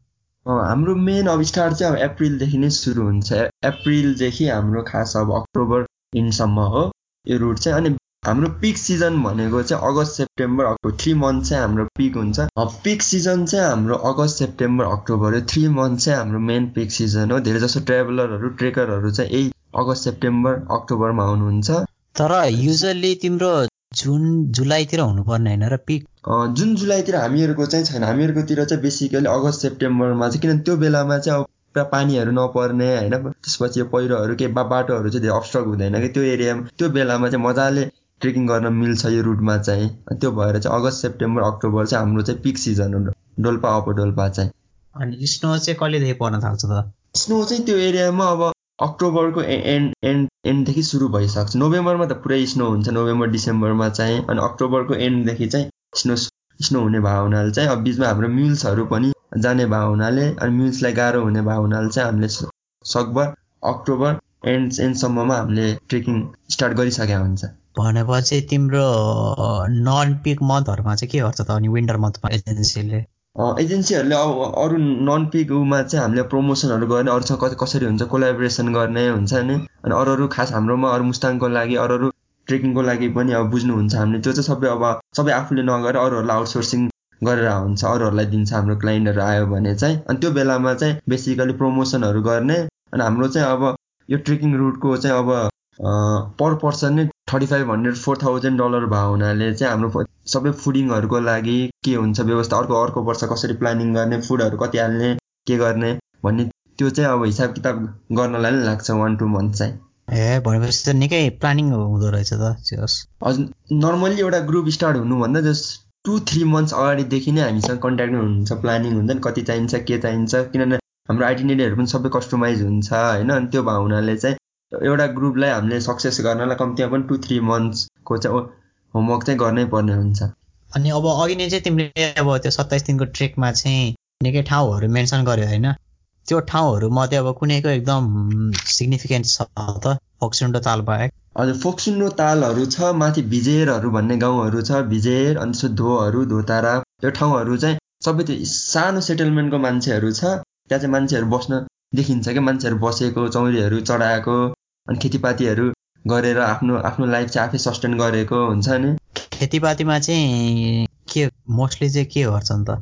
हाम्रो मेन अब स्टार्ट चाहिँ अब अप्रिलदेखि नै सुरु हुन्छ। अप्रिलदेखि हाम्रो खास अब अक्टोबर इन्डसम्म हो। यो रुट चाहिँ। अनि हाम्रो पिक सिजन भनेको चाहिँ August September October three month चाहिँ हाम्रो पिक हुन्छ। पिक सिजन चाहिँ हाम्रो अगस्त सेप्टेम्बर अक्टोबर यो थ्री मन्थ चाहिँ हाम्रो मेन पिक सिजन हो। धेरै जसो ट्राभलरहरू ट्रेकरहरू चाहिँ यही अगस्त सेप्टेम्बर अक्टोबरमा आउनुहुन्छ। तर युजली तिम्रो जुन जुलाईतिर हुनुपर्ने होइन र पिक जुन जुलाईतिर हामीहरूको चाहिँ छैन। हामीहरूकोतिर चाहिँ बेसिकली अगस्त सेप्टेम्बरमा चाहिँ किनभने त्यो बेलामा चाहिँ अब पुरा पानीहरू नपर्ने होइन। त्यसपछि यो पहिरोहरू केही बाटोहरू चाहिँ धेरै अब्स्ट्रक हुँदैन कि? त्यो एरियामा त्यो बेलामा चाहिँ मजाले ट्रेकिङ गर्न मिल्छ यो रुटमा चाहिँ। त्यो भएर चाहिँ अगस्त सेप्टेम्बर अक्टोबर चाहिँ हाम्रो चाहिँ पिक सिजन हो। डोल्पा अप डोल्पा चाहिँ। अनि स्नो चाहिँ कहिलेदेखि पर्न थाल्छ त? स्नो चाहिँ त्यो एरियामा अब अक्टोबरको एन्ड एन्ड एन्डदेखि सुरु भइसक्छ। नोभेम्बरमा त पुरै स्नो हुन्छ। नोभेम्बर डिसेम्बरमा चाहिँ अनि अक्टोबरको एन्डदेखि चाहिँ स्नो स्नो हुने भयो हुनाले चाहिँ अब बिचमा हाम्रो मिल्सहरू पनि जाने भयो हुनाले अनि मिल्सलाई गाह्रो हुने भयो हुनाले चाहिँ हामीले सकभर अक्टोबर एन्ड एन्डसम्ममा हामीले ट्रेकिङ स्टार्ट गरिसकेका हुन्छ। भनेपछि तिम्रो नन पिक मन्थहरूमा चाहिँ के गर्छ त? अनि विन्टर मन्थमा एजेन्सीले एजेन्सीहरूले अब अरू नन पिक उमा चाहिँ हामीले प्रमोसनहरू गर्ने अरूसँग कसरी हुन्छ कोलाबोरेसन गर्ने हुन्छ नि? अनि अरू अरू खास हाम्रोमा अरू मुस्ताङको लागि अरू अरू ट्रेकिङको लागि पनि अब बुझ्नुहुन्छ हामीले। त्यो चाहिँ सबै अब सबै आफूले नगरेर अरूहरूलाई आउटसोर्सिङ गरेर हुन्छ अरूहरूलाई दिन्छ हाम्रो क्लाइन्टहरू आयो भने चाहिँ। अनि त्यो बेलामा चाहिँ बेसिकली प्रमोसनहरू गर्ने। अनि हाम्रो चाहिँ अब यो ट्रेकिङ रुटको चाहिँ अब पर पर्सन नै thirty five hundred four thousand dollar भयो हुनाले चाहिँ हाम्रो सबै फुडिङहरूको लागि के हुन्छ व्यवस्था अर्को अर्को वर्ष कसरी प्लानिङ गर्ने फुडहरू कति हाल्ने के गर्ने भन्ने त्यो चाहिँ अब हिसाब किताब गर्नलाई नै लाग्छ वान टू मन्थ चाहिँ। ए भनेपछि त निकै प्लानिङ हुँदो रहेछ त हजुर नर्मल्ली एउटा ग्रुप स्टार्ट हुनुभन्दा जस्ट टु थ्री मन्थ्स अगाडिदेखि नै हामीसँग कन्ट्याक्ट हुनुहुन्छ प्लानिङ हुन्छ नि कति चाहिन्छ के चाहिन्छ किनभने हाम्रो आइटिनेरीहरू पनि सबै कस्टमाइज हुन्छ होइन अनि त्यो भयो हुनाले चाहिँ एउटा ग्रुपलाई हामीले सक्सेस गर्नलाई कम्तीमा पनि टु थ्री मन्थ्सको चाहिँ होमवर्क चाहिँ गर्नै पर्ने हुन्छ। अनि अब अघि नै चाहिँ तिमीले अब त्यो सत्ताइस दिनको ट्रेकमा चाहिँ निकै ठाउँहरू मेन्सन गर्यो होइन? त्यो ठाउँहरू मध्ये अब कुनैको एकदम सिग्निफिकेन्ट छ त? फोक्सुन्डो ताल बाहेक। हजुर फोक्सुन्डो तालहरू छ माथि भिजेरहरू भन्ने गाउँहरू छ भिजेर अनि धोहरू धोतारा त्यो ठाउँहरू चाहिँ सबै त्यो सानो सेटलमेन्टको मान्छेहरू छ। त्यहाँ चाहिँ मान्छेहरू बस्न देखिन्छ क्या मान्छेहरू बसेको चौरीहरू चढाएको अनि खेतीपातीहरू गरेर आफ्नो आफ्नो लाइफ चाहिँ आफै सस्टेन गरेको हुन्छ नि? खेतीपातीमा चाहिँ के मोस्टली चाहिँ के गर्छन् त?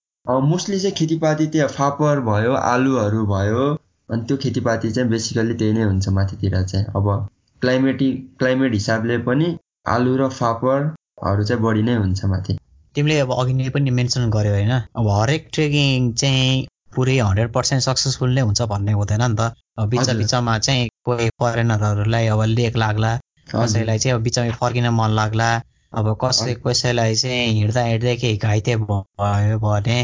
मोस्टली चाहिँ खेतीपाती त्यो फापर भयो आलुहरू भयो अनि त्यो खेतीपाती चाहिँ बेसिकल्ली त्यही नै हुन्छ माथितिर चाहिँ। अब क्लाइमेटिक क्लाइमेट हिसाबले पनि आलु र फापरहरू चाहिँ बढी नै हुन्छ माथि। तिमीले अब अघि नै पनि मेन्सन गर्यो होइन। अब हरेक ट्रेकिङ चाहिँ पुरै हन्ड्रेड पर्सेन्ट सक्सेसफुल नै हुन्छ भन्ने हुँदैन नि त। बिच बिचमा चाहिँ कोही फरेनरहरूलाई अब लेक लाग्ला कसैलाई चाहिँ अब बिचमा फर्किन मन लाग्ला अब कसै कसैलाई चाहिँ हिँड्दा हिँड्दै केही घाइते भयो भने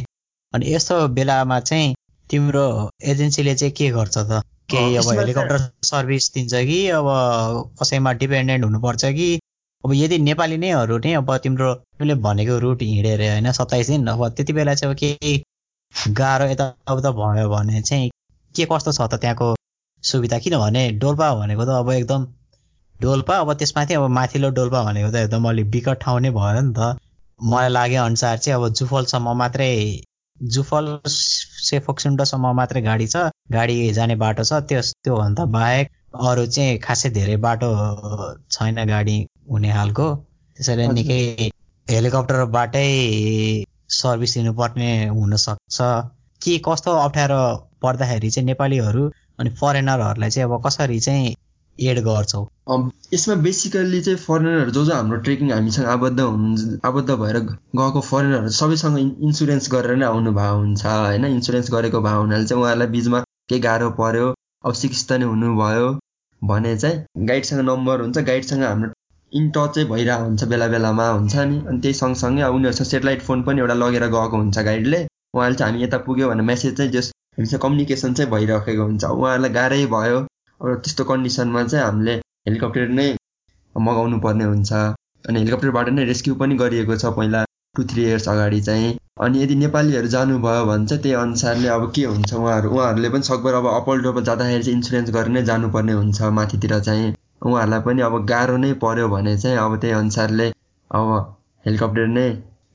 अनि यस्तो बेलामा चाहिँ तिम्रो एजेन्सीले चाहिँ के गर्छ त? केही अब हेलिकप्टर सर्भिस दिन्छ कि अब कसैमा डिपेन्डेन्ट हुनुपर्छ कि? अब यदि नेपाली नैहरू नै अब तिम्रो तिमीले भनेको रुट हिँडेर होइन सत्ताइस दिन अब त्यति बेला चाहिँ अब केही गाह्रो यताउता भयो भने चाहिँ के कस्तो छ त त्यहाँको सुविधा? किनभने डोल्पा भनेको त अब एकदम डोल्पा अब त्यसमाथि अब माथिल्लो डोल्पा भनेको त एकदम अलिक विकट ठाउँ नै भयो नि त मलाई लागे अनुसार चाहिँ अब जुफलसम्म मात्रै जुफल सेफोक्सुन्डोसम्म मात्रै गाडी छ। गाडी जाने बाटो छ त्यस त्योभन्दा बाहेक अरू चाहिँ खासै धेरै बाटो छैन गाडी हुने खालको। त्यसैले निकै हेलिकप्टरबाटै सर्भिस दिनुपर्ने हुनसक्छ के कस्तो अप्ठ्यारो पर्दाखेरि चाहिँ नेपालीहरू अनि फरेनरहरूलाई चाहिँ अब कसरी चाहिँ एड गर्छौ? यसमा बेसिकल्ली चाहिँ फरेनरहरू जो जो हाम्रो ट्रेकिङ हामीसँग आबद्ध हुनु आबद्ध भएर गएको फरेनरहरू सबैसँग इन्सुरेन्स गरेर नै आउनु भएको हुन्छ होइन? इन्सुरेन्स गरेको भएको हुनाले चाहिँ उहाँहरूलाई बिचमा केही गाह्रो पऱ्यो अवशिष्ट नै हुनुभयो भने चाहिँ गाइडसँग नम्बर हुन्छ। गाइडसँग हाम्रो इन टच भइरहेको हुन्छ बेला बेलामा हुन्छ नि? अनि त्यही सँगसँगै अब उनीहरूसँग सेटेलाइट फोन पनि एउटा लगेर गएको हुन्छ गाइडले उहाँले चाहिँ हामी यता पुग्यो भने मेसेज चाहिँ जस हामीसँग कम्युनिकेसन चाहिँ भइरहेको हुन्छ। उहाँहरूलाई गाह्रै भयो। अब त्यस्तो कन्डिसनमा चाहिँ हामीले हेलिकप्टर नै मगाउनु पर्ने हुन्छ। अनि हेलिकप्टरबाट नै रेस्क्यु पनि गरिएको छ पहिला टु थ्री इयर्स अगाडि चाहिँ। अनि यदि नेपालीहरू जानुभयो भने चाहिँ त्यही अनुसारले अब के हुन्छ उहाँहरू? उहाँहरूले पनि सकभर अब अपल डोपल जाँदाखेरि चाहिँ इन्सुरेन्स गरेर नै जानुपर्ने हुन्छ माथितिर चाहिँ। उहाँहरूलाई पनि अब गाह्रो नै पऱ्यो भने चाहिँ अब त्यही अनुसारले अब हेलिकप्टर नै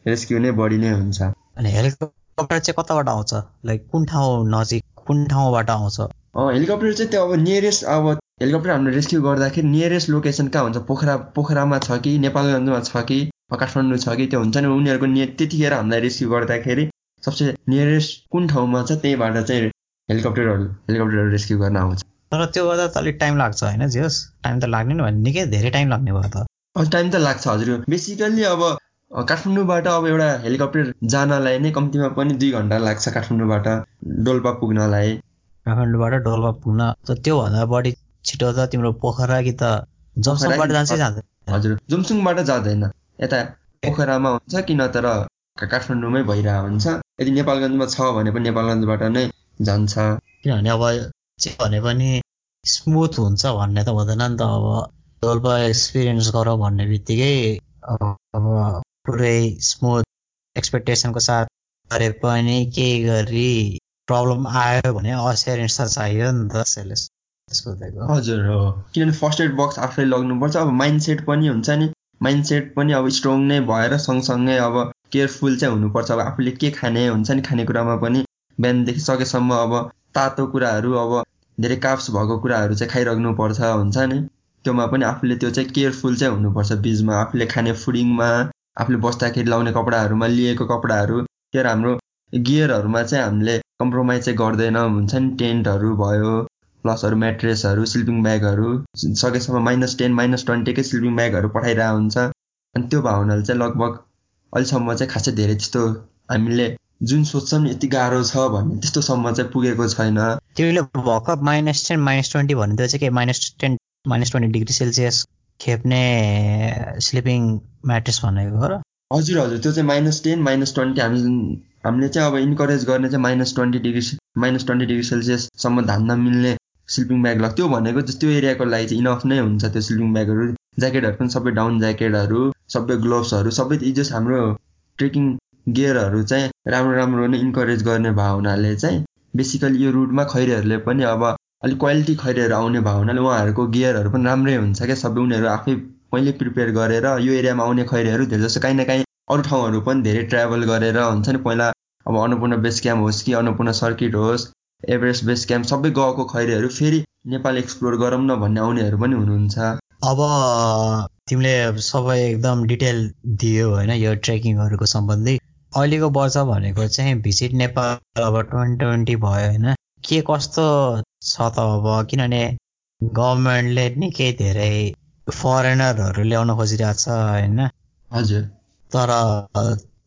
रेस्क्यु नै बढी नै हुन्छ। अनि हेलिकप्टर चाहिँ कताबाट आउँछ? लाइक कुन ठाउँ नजिक कुन ठाउँबाट आउँछ? हेलिकप्टर चाहिँ त्यो अब नियरेस्ट अब हेलिकप्टर हामीले रेस्क्यु गर्दाखेरि नियरेस्ट लोकेसन कहाँ हुन्छ? पोखरा पोखरामा छ कि नेपालगञ्जमा छ कि काठमाडौँ छ कि त्यो हुन्छ नि उनीहरूको नि त्यतिखेर हामीलाई रेस्क्यु गर्दाखेरि सबसे नियरेस्ट कुन ठाउँमा छ त्यहीबाट चाहिँ हेलिकप्टरहरू हेलिकप्टरहरू रेस्क्यु गर्न आउँछ। तर त्यो गर्दा त अलिक टाइम लाग्छ होइन जियोस् टाइम त लाग्ने नि भने निकै धेरै टाइम लाग्ने भयो त। टाइम त लाग्छ हजुर। बेसिकल्ली अब काठमाडौँबाट अब एउटा हेलिकप्टर जानलाई नै कम्तीमा पनि दुई घन्टा लाग्छ काठमाडौँबाट डोल्पा पुग्नलाई। काठमाडौँबाट डोल्पा पुग्न त्योभन्दा बढी छिटो त तिम्रो पोखरा कि त जमसङबाट जान्छै जाँदैन। हजुर जुमसुङबाट जाँदैन। यता पोखरामा हुन्छ कि नत्र काठमाडौँमै भइरहेको हुन्छ। यदि नेपालगञ्जमा छ भने पनि नेपालगञ्जबाट नै जान्छ। किनभने अब भने पनि स्मुथ हुन्छ भन्ने त हुँदैन नि त अब। डोल्पा एक्सपिरियन्स गरौँ भन्ने बित्तिकै अब पुरै स्मुथ एक्सपेक्टेसनको साथ गरे पनि केही गरी प्रब्लम आयो भने असियरेन्स त चाहियो नि त सेलेस हजुर हो। किनभने फर्स्ट एड बक्स आफैले लग्नुपर्छ। अब माइन्ड सेट पनि हुन्छ नि। माइन्ड सेट पनि अब स्ट्रङ नै भएर सँगसँगै अब केयरफुल चाहिँ हुनुपर्छ। अब आफूले के खाने हुन्छ नि खानेकुरामा पनि बिहानदेखि सकेसम्म अब तातो कुराहरू अब धेरै काप्स भएको कुराहरू चाहिँ खाइराख्नुपर्छ हुन्छ नि? त्योमा पनि आफूले त्यो चाहिँ केयरफुल चाहिँ हुनुपर्छ बिचमा। आफूले खाने फुडिङमा आफूले बस्दाखेरि लाउने कपडाहरूमा लिएको कपडाहरू त्यो हाम्रो गियरहरूमा चाहिँ हामीले कम्प्रोमाइज चाहिँ गर्दैन। हुन्छ नि? टेन्टहरू भयो प्लस अरू म्याट्रेसहरू स्लिपिङ ब्यागहरू सकेसम्म माइनस टेन माइनस ट्वेन्टीकै स्लिपिङ ब्यागहरू पठाइरहेको हुन्छ। अनि त्यो भावनाले चाहिँ लगभग अहिलेसम्म चाहिँ खासै धेरै त्यस्तो हामीले जुन सोच्छौँ यति गाह्रो छ भन्ने त्यस्तोसम्म चाहिँ पुगेको छैन। तिमीले भर्खर माइनस टेन माइनस ट्वेन्टी भन्ने चाहिँ के? Minus ten minus twenty degree Celsius खेप्ने sleeping mattress भनेको हो र? हजुर हजुर त्यो चाहिँ माइनस टेन माइनस ट्वेन्टी हामी हामीले चाहिँ अब इन्करेज गर्ने चाहिँ minus twenty degree minus twenty degree सेल्सियससम्म धान्न मिल्ने स्लिपिङ ब्याग लग त्यो भनेको त्यो एरियाको लागि चाहिँ इनफ नै हुन्छ त्यो स्लिपिङ ब्यागहरू ज्याकेटहरू पनि सबै डाउन ज्याकेटहरू सबै ग्लोभ्सहरू सबै जस हाम्रो ट्रेकिङ गियरहरू चाहिँ राम्रो राम्रो नै इन्करेज गर्ने भयो हुनाले चाहिँ बेसिकली यो रुटमा खैरेहरूले पनि अब अलिक क्वालिटी खैरेहरू आउने भयो हुनाले उहाँहरूको गियरहरू पनि राम्रै हुन्छ क्या। सबै उनीहरू आफै पहिले प्रिपेयर गरेर यो एरियामा आउने खैरेहरू धेरै जस्तो काहीँ न काहीँ अरू ठाउँहरू पनि धेरै ट्राभल गरेर हुन्छ नि। पहिला अब अन्नपूर्ण बेस क्याम्प होस् कि अन्नपूर्ण सर्किट होस् एभरेस्ट बेस क्याम्प सबै गएको खैरेहरू फेरि नेपाल एक्सप्लोर गरौँ न भन्ने आउनेहरू पनि हुनुहुन्छ। अब तिमीले सबै एकदम डिटेल दियो होइन यो ट्रेकिङहरूको सम्बन्धी। अहिलेको वर्ष भनेको चाहिँ भिजिट नेपाल अब ट्वेन्टी ट्वेन्टी भयो होइन। के कस्तो छ त अब? किनभने गभर्मेन्टले निकै धेरै फरेनरहरू ल्याउन खोजिरहेको छ होइन। हजुर। तर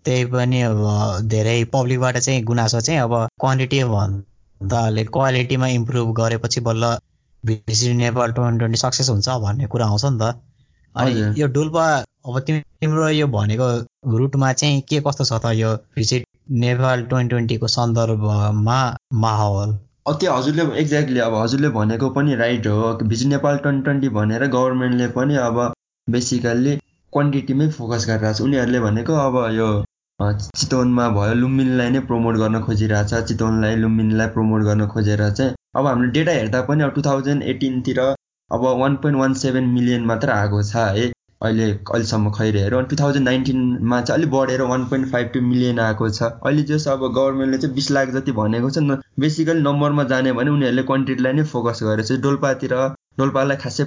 त्यही पनि अब धेरै पब्लिकबाट चाहिँ गुनासो चाहिँ अब क्वान्टिटी भन्दा क्वालिटीमा इम्प्रुभ गरेपछि बल्ल visit Nepal twenty twenty success हुन्छ भन्ने कुरा आउँछ नि त। अनि यो डुल्पा अब तिम्रो यो भनेको रुटमा चाहिँ के कस्तो छ त यो भिजिट नेपाल ट्वेन्टी ट्वेन्टीको सन्दर्भमा माहौल? त्यो हजुरले एक्ज्याक्टली अब हजुरले भनेको पनि राइट हो। भिजिट नेपाल ट्वेन्टी ट्वेन्टी भनेर गभर्मेन्टले पनि अब बेसिकल्ली क्वान्टिटीमै फोकस गरिरहेको छ उनीहरूले भनेको अब यो चितवनमा भयो लुम्बिनीलाई नै प्रमोट गर्न खोजिरहेछ। चितवनलाई लुम्बिनीलाई प्रमोट गर्न खोजेर चाहिँ अब हामीले डेटा हेर्दा पनि अब टु थाउजन्ड एटिनतिर अब one point one seven million मात्र आएको छ। है अहिले अहिलेसम्म खैरे हेऱ्यो। अनि टु थाउजन्ड नाइन्टिनमा चाहिँ अलिक बढेर one point five two million आएको छ। अहिले जस अब गभर्मेन्टले चाहिँ बिस लाख जति भनेको छ बेसिकली नम्बरमा जाने भने उनीहरूले क्वान्टिटीलाई नै फोकस गरेको छ डोल्पातिर डोल्पालाई खासै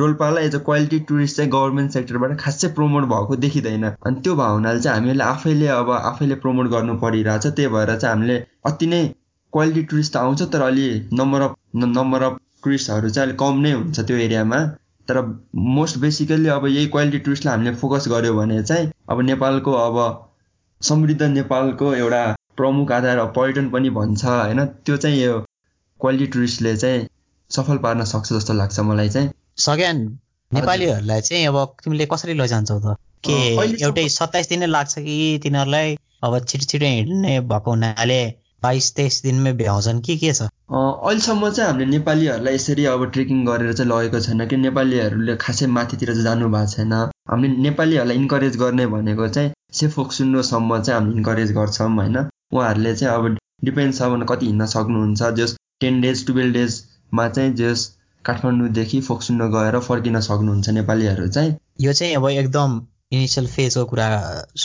डोल्पालाई एज अ क्वालिटी टुरिस्ट चाहिँ गभर्मेन्ट सेक्टरबाट खासै प्रमोट भएको देखिँदैन। अनि त्यो भावनाले चाहिँ हामीले आफैले अब आफैले प्रमोट गर्नु परिरहेछ। त्यही भएर चाहिँ हामीले अति नै क्वालिटी टुरिस्ट आउँछ तर अलि नम्बर अफ नम्बर अफ टुरिस्टहरू चाहिँ अलिक कम नै हुन्छ त्यो एरियामा तर मोस्ट बेसिकल्ली अब यही क्वालिटी टुरिस्टलाई हामीले फोकस गऱ्यो भने चाहिँ अब नेपालको अब समृद्ध नेपालको एउटा प्रमुख आधार पर्यटन पनि भन्छ होइन? त्यो चाहिँ यो क्वालिटी टुरिस्टले चाहिँ सफल पार्न सक्छ जस्तो लाग्छ मलाई चाहिँ। सग्यान नेपालीहरूलाई चाहिँ अब तिमीले कसरी लैजान्छौ त? के एउटै सत्ताइस दिनै लाग्छ कि तिनीहरूलाई अब छिटो छिटो हिँड्ने भएको हुनाले बाइस तेइस दिनमै भ्याउँछन् कि के छ? अहिलेसम्म चाहिँ हामीले नेपालीहरूलाई यसरी अब ट्रेकिङ गरेर चाहिँ लगेको छैन कि नेपालीहरूले खासै माथितिर चाहिँ जानु भएको छैन। हामीले नेपालीहरूलाई इन्करेज गर्ने भनेको चाहिँ सेफ फोक्सुन्डोसम्म चाहिँ हामीले इन्करेज गर्छौँ होइन? उहाँहरूले चाहिँ अब डिपेन्ड छ भने कति हिँड्न सक्नुहुन्छ जस टेन डेज टुवेल्भ डेजमा चाहिँ जस काठमाडौँदेखि फोक्सुन्डो गएर फर्किन सक्नुहुन्छ नेपालीहरू चाहिँ। यो चाहिँ अब एकदम इनिसियल फेजको कुरा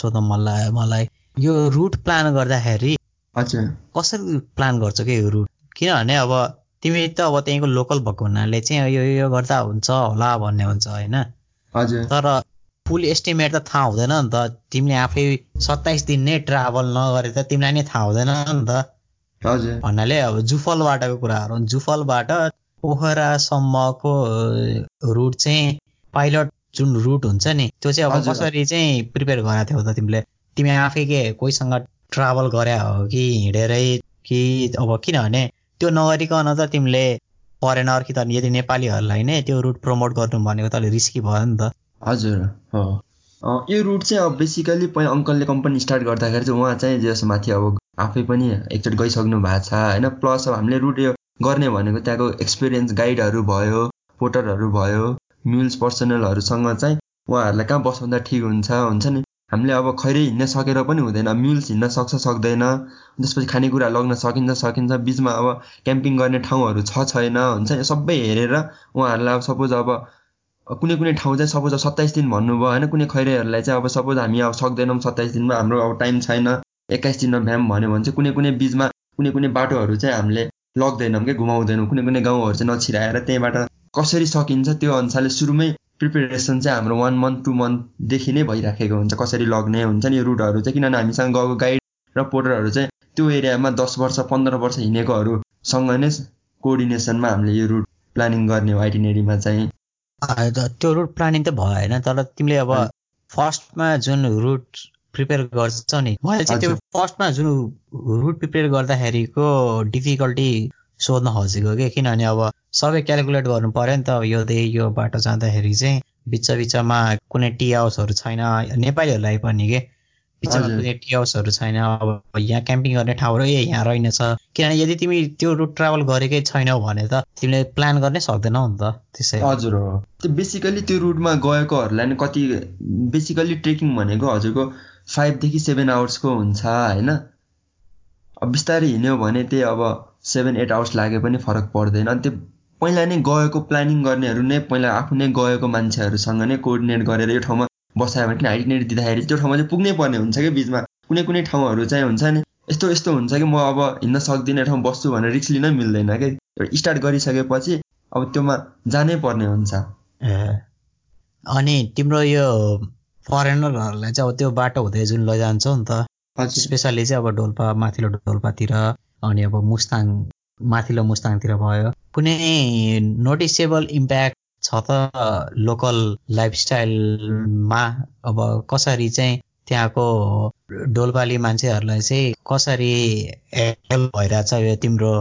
सोधौँ मलाई मलाई। यो रुट प्लान गर्दाखेरि हजुर कसरी प्लान गर्छ कि यो रुट किनभने अब तिमी त अब त्यहीँको लोकल भएको हुनाले चाहिँ यो यो गर्दा हुन्छ होला भन्ने हुन्छ होइन। हजुर। तर फुल एस्टिमेट त थाहा हुँदैन नि त। तिमीले आफै सत्ताइस दिन नै ट्राभल नगरे त तिमीलाई नै थाहा हुँदैन नि त। हजुर। भन्नाले अब जुफलबाटको कुराहरू जुफलबाट पोखरासम्मको रुट चाहिँ पाइलट जुन रुट हुन्छ नि त्यो चाहिँ अब कसरी चाहिँ प्रिपेयर गरेको थियौ त तिमीले? तिमी आफै के कोहीसँग ट्राभल गरे हो कि हिँडेरै कि अब किनभने त्यो नगरिकन त तिमीले फरेनर कि त यदि नेपालीहरूलाई नै त्यो रुट प्रमोट गर्नु भनेको त अलिक रिस्की भयो नि त। हजुर यो रुट चाहिँ अब बेसिकली पहिला अङ्कलले कम्पनी स्टार्ट गर्दाखेरि चाहिँ उहाँ चाहिँ जस माथि अब आफै पनि एकचोटि गइसक्नु भएको छ होइन। प्लस अब हामीले रुट यो गर्ने भनेको त्यहाँको एक्सपिरियन्स गाइडहरू भयो पोटरहरू भयो म्युल्स पर्सनलहरूसँग चाहिँ उहाँहरूलाई कहाँ बसाउँदा ठिक हुन्छ हुन्छ नि। हामीले अब खैरै हिँड्न सकेर पनि हुँदैन म्युल्स हिँड्न सक्छ सक्दैन। त्यसपछि खानेकुरा लग्न सकिन्छ सकिन्छ बिचमा अब क्याम्पिङ गर्ने ठाउँहरू छ छैन हुन्छ नि सबै हेरेर उहाँहरूलाई अब सपोज अब कुनै कुनै ठाउँ चाहिँ सपोज अब सत्ताइस दिन भन्नुभयो होइन कुनै खैरेहरूलाई चाहिँ अब सपोज हामी अब सक्दैनौँ सत्ताइस दिनमा हाम्रो अब टाइम छैन। एक्काइस दिनमा भ्याम भन्यो भने चाहिँ कुनै कुनै बिचमा कुनै कुनै बाटोहरू चाहिँ हामीले लग्दैनौँ कि घुमाउँदैनौँ। कुनै कुनै गाउँहरू चाहिँ नछिराएर त्यहीँबाट कसरी सकिन्छ त्यो अनुसारले सुरुमै प्रिपेरेसन चाहिँ हाम्रो वान मन्थ टू मन्थदेखि नै भइराखेको हुन्छ कसरी लग्ने हुन्छ नि रुटहरू चाहिँ। किनभने हामीसँग गएको गाइड र पोर्टरहरू चाहिँ त्यो एरियामा दस वर्ष पन्ध्र वर्ष हिँडेकोहरूसँग नै कोअर्डिनेसनमा हामीले यो रुट प्लानिङ गर्ने हो आइटिनेरीमा चाहिँ। त्यो रुट प्लानिङ त भयो होइन तर तिमीले अब फर्स्टमा जुन रुट प्रिपेयर गर्छ नि मैले चाहिँ त्यो फर्स्टमा जुन रुट प्रिपेयर गर्दाखेरिको डिफिकल्टी सोध्न खोजेको कि? किनभने अब सबै क्यालकुलेट गर्नु पऱ्यो नि त। यो यो बाटो जाँदाखेरि चाहिँ बिच बिचमा कुनै टी हाउसहरू छैन। नेपालीहरूलाई पनि के? बिचमा कुनै टी हाउसहरू छैन। अब यहाँ क्याम्पिङ गर्ने ठाउँहरू ए यहाँ रहेनछ। किनभने यदि तिमी त्यो रुट ट्राभल गरेकै छैनौ भने त तिमीले प्लान गर्नै सक्दैनौ नि त। त्यसै हजुर हो। त्यो बेसिकली त्यो रुटमा गएकोहरूलाई नि कति बेसिकली ट्रेकिङ भनेको हजुरको फाइभदेखि सेभेन आवर्सको हुन्छ होइन? अब बिस्तारै हिँड्यो भने त्यही अब सेभेन एट आवर्स लागे पनि फरक पर्दैन। अनि त्यो पहिला नै गएको प्लानिङ गर्नेहरू नै पहिला आफू नै गएको मान्छेहरूसँग नै कोअर्डिनेट गरेर यो ठाउँमा बसायो भने किन आइटिनेरी दिँदाखेरि त्यो ठाउँमा चाहिँ पुग्नै पर्ने हुन्छ कि बिचमा। कुनै कुनै ठाउँहरू चाहिँ हुन्छ नि यस्तो यस्तो हुन्छ कि म अब हिँड्न सक्दिनँ ठाउँ बस्छु भनेर रिक्स लिन मिल्दैन कि स्टार्ट गरिसकेपछि अब त्योमा जानै पर्ने हुन्छ। अनि तिम्रो यो फरेनरहरूलाई चाहिँ अब त्यो बाटो हुँदै जुन लैजान्छौ नि त स्पेसल्ली चाहिँ अब डोल्पा माथिल्लो डोल्पातिर अनि अब मुस्ताङ माथिल्लो मुस्ताङतिर भयो। कुनै नोटिसेबल इम्प्याक्ट छ त लोकल लाइफस्टाइलमा अब कसरी चाहिँ त्यहाँको डोलपाली मान्छेहरूलाई चाहिँ कसरी हेल्प भइरहेछ यो तिम्रो?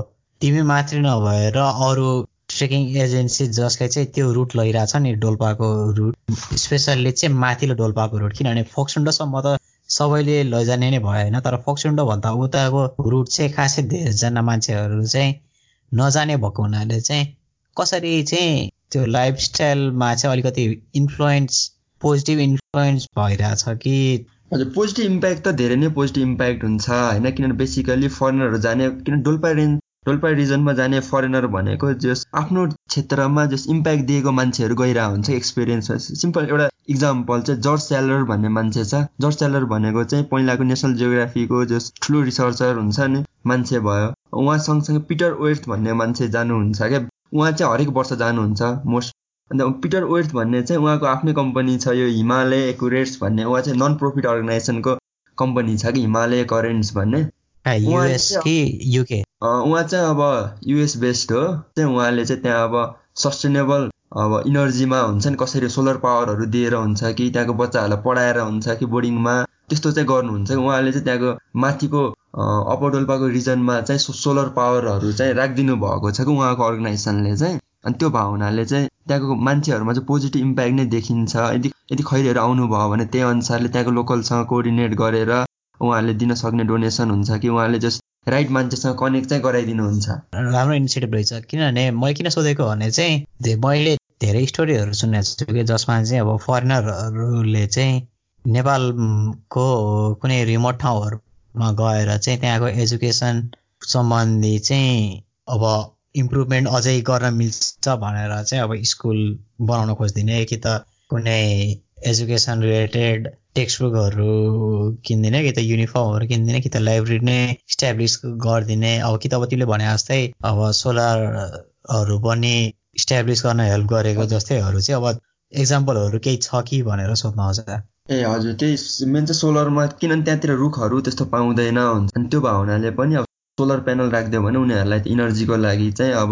तिमी मात्रै नभएर अरू ट्रेकिङ एजेन्सी जसले चाहिँ त्यो रुट लैरहेछ नि डोल्पाको रुट स्पेसल्ली चाहिँ माथिल्लो डोल्पाको रुट किनभने फोक्सुन्डोसम्म त सबैले लैजाने नै भयो होइन तर फोक्सुन्डोभन्दा उताको रुट चाहिँ खासै धेरैजना मान्छेहरू चाहिँ नजाने भएको हुनाले चाहिँ कसरी चाहिँ त्यो लाइफस्टाइलमा चाहिँ अलिकति इन्फ्लुएन्स पोजिटिभ इन्फ्लुएन्स भइरहेछ कि? हजुर पोजिटिभ इम्प्याक्ट त धेरै नै पोजिटिभ इम्प्याक्ट हुन्छ होइन किनभने बेसिकली फरेनरहरू जाने किन डोल्पा रेन्ज डोल्पा रिजनमा जाने फरेनर भनेको जस आफ्नो क्षेत्रमा जस इम्प्याक्ट दिएको मान्छेहरू गइरहेको हुन्छ एक्सपिरियन्स सिम्पल एउटा इक्जाम्पल चाहिँ जर्ज स्यालर भन्ने मान्छे छ। जर्ज स्यालर भनेको चाहिँ पहिलाको नेसनल जियोग्राफीको जस ठुलो रिसर्चर हुन्छ नि मान्छे भयो। उहाँ सँगसँगै पिटर वेर्थ भन्ने मान्छे जानुहुन्छ क्या। उहाँ चाहिँ हरेक वर्ष जानुहुन्छ मोस्ट अन्त पिटर वेर्थ भन्ने चाहिँ उहाँको आफ्नै कम्पनी छ यो हिमालय एकुरेट्स भन्ने। उहाँ चाहिँ नन प्रफिट अर्गनाइजेसनको कम्पनी छ कि हिमालय करेन्ट्स भन्ने। उहाँ चाहिँ अब युएस बेस्ड हो। चाहिँ उहाँले चाहिँ त्यहाँ अब सस्टेनेबल अब इनर्जीमा हुन्छ नि कसरी सोलर पावरहरू दिएर हुन्छ कि त्यहाँको बच्चाहरूलाई पढाएर हुन्छ कि बोर्डिङमा त्यस्तो चाहिँ गर्नुहुन्छ। कि उहाँले चाहिँ त्यहाँको माथिको अप्पर डोल्पाको रिजनमा चाहिँ सोलर पावरहरू चाहिँ राखिदिनु भएको छ कि उहाँको अर्गनाइजेसनले चाहिँ। अनि त्यो भावनाले चाहिँ त्यहाँको मान्छेहरूमा चाहिँ पोजिटिभ इम्प्याक्ट नै देखिन्छ। यदि यदि खैरीहरू आउनुभयो भने त्यही अनुसारले त्यहाँको लोकलसँग कोअर्डिनेट गरेर उहाँहरूले दिन सक्ने डोनेसन हुन्छ कि उहाँले जस्ट राइट मान्छेसँग कनेक्ट चाहिँ गराइदिनुहुन्छ। राम्रो इनिसिएटिभ रहेछ। किनभने मैले किन सोधेको भने चाहिँ मैले धेरै स्टोरीहरू सुनेको छु कि जसमा चाहिँ अब फरेनरहरूले चाहिँ नेपालको कुनै रिमोट ठाउँहरूमा गएर चाहिँ त्यहाँको एजुकेसन सम्बन्धी चाहिँ अब इम्प्रुभमेन्ट अझै गर्न मिल्छ भनेर चाहिँ अब स्कुल बनाउन खोजिदिने कि त कुनै एजुकेसन रिलेटेड टेक्स्ट बुकहरू किनिदिने कि त युनिफर्महरू किनिदिने कि त लाइब्रेरी नै इस्ट्याब्लिस गरिदिने। अब कि त अब तिमीले भने जस्तै अब सोलरहरू पनि इस्ट्याब्लिस गर्न हेल्प गरेको जस्तैहरू चाहिँ अब एक्जाम्पलहरू केही छ कि भनेर सोध्न आउँछ। ए हजुर त्यही मेन चाहिँ सोलरमा किनभने त्यहाँतिर रुखहरू त्यस्तो पाउँदैन हुन्छ। अनि त्यो भावनाले पनि अब सोलर प्यानल राखिदियो भने उनीहरूलाई इनर्जीको लागि चाहिँ अब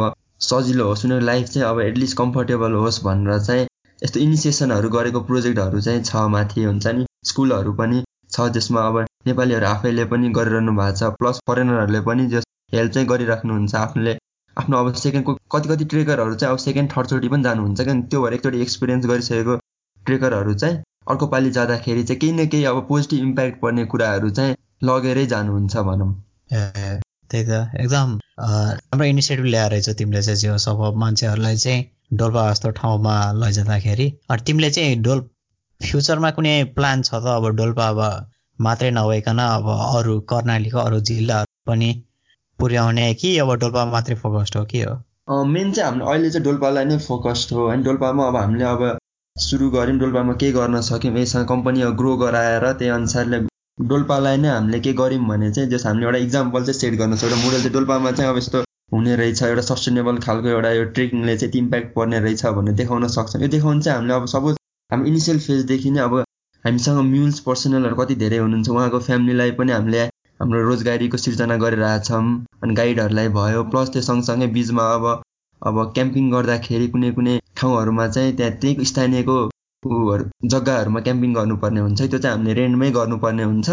सजिलो होस्। उनीहरूको लाइफ चाहिँ अब एटलिस्ट कम्फर्टेबल होस् भनेर चाहिँ यस्तो इनिसिएसनहरू गरेको प्रोजेक्टहरू चाहिँ छ माथि हुन्छ नि। स्कुलहरू पनि छ जसमा अब नेपालीहरू आफैले पनि गरिरहनु भएको छ प्लस फरेनरहरूले पनि जस हेल्प चाहिँ गरिराख्नुहुन्छ आफूले। आफ्नो अब सेकेन्डको कति कति ट्रेकरहरू चाहिँ अब सेकेन्ड थर्डचोटि पनि जानुहुन्छ क्या। त्यो भएर एकचोटि एक्सपिरियन्स गरिसकेको ट्रेकरहरू चाहिँ अर्को पालि जाँदाखेरि चाहिँ केही न केही अब पोजिटिभ इम्प्याक्ट पर्ने कुराहरू चाहिँ लगेरै जानुहुन्छ भनौँ। त्यही त। एकदम राम्रो इनिसिएटिभ ल्याएर रहेछ तिमीले चाहिँ जो सब मान्छेहरूलाई चाहिँ डोल्पा जस्तो ठाउँमा लैजाँदाखेरि। अनि तिमीले चाहिँ डोल फ्युचरमा कुनै प्लान छ त अब डोल्पा अब मात्रै नभइकन अब अरू कर्णालीको अरू जिल्लाहरू पनि पुर्याउने कि अब डोल्पा मात्रै फोकस्ड हो कि हो? मेन चाहिँ हाम्रो अहिले चाहिँ डोल्पालाई नै फोकस्ड हो। होइन डोल्पामा अब हामीले अब सुरु गऱ्यौँ डोल्पामा केही गर्न सक्यौँ यससँग कम्पनी ग्रो गराएर त्यही अनुसारले डोल्पालाई नै हामीले के गऱ्यौँ भने चाहिँ जस हामीले एउटा इक्जाम्पल चाहिँ सेट गर्न सक्छौँ मोडल चाहिँ डोल्पामा चाहिँ अब यस्तो हुने रहेछ एउटा सस्टेनेबल खालको एउटा यो ट्रेकिङले चाहिँ इम्प्याक्ट पर्ने रहेछ भनेर देखाउन सक्छौँ यो देखाउनु चाहिँ हामीले अब सपोज हाम्रो इनिसियल फेजदेखि नै अब हामीसँग म्युल्स पर्सनलहरू कति धेरै हुनुहुन्छ उहाँको फ्यामिलीलाई पनि हामीले हाम्रो रोजगारीको सिर्जना गरिरहेछौँ अनि गाइडहरूलाई भयो। प्लस त्यो सँगसँगै बिचमा अब अब क्याम्पिङ गर्दाखेरि कुनै कुनै ठाउँहरूमा चाहिँ त्यहाँ त्यही स्थानीयको जग्गाहरूमा क्याम्पिङ गर्नुपर्ने हुन्छ। त्यो चाहिँ हामीले रेन्टमै गर्नुपर्ने हुन्छ।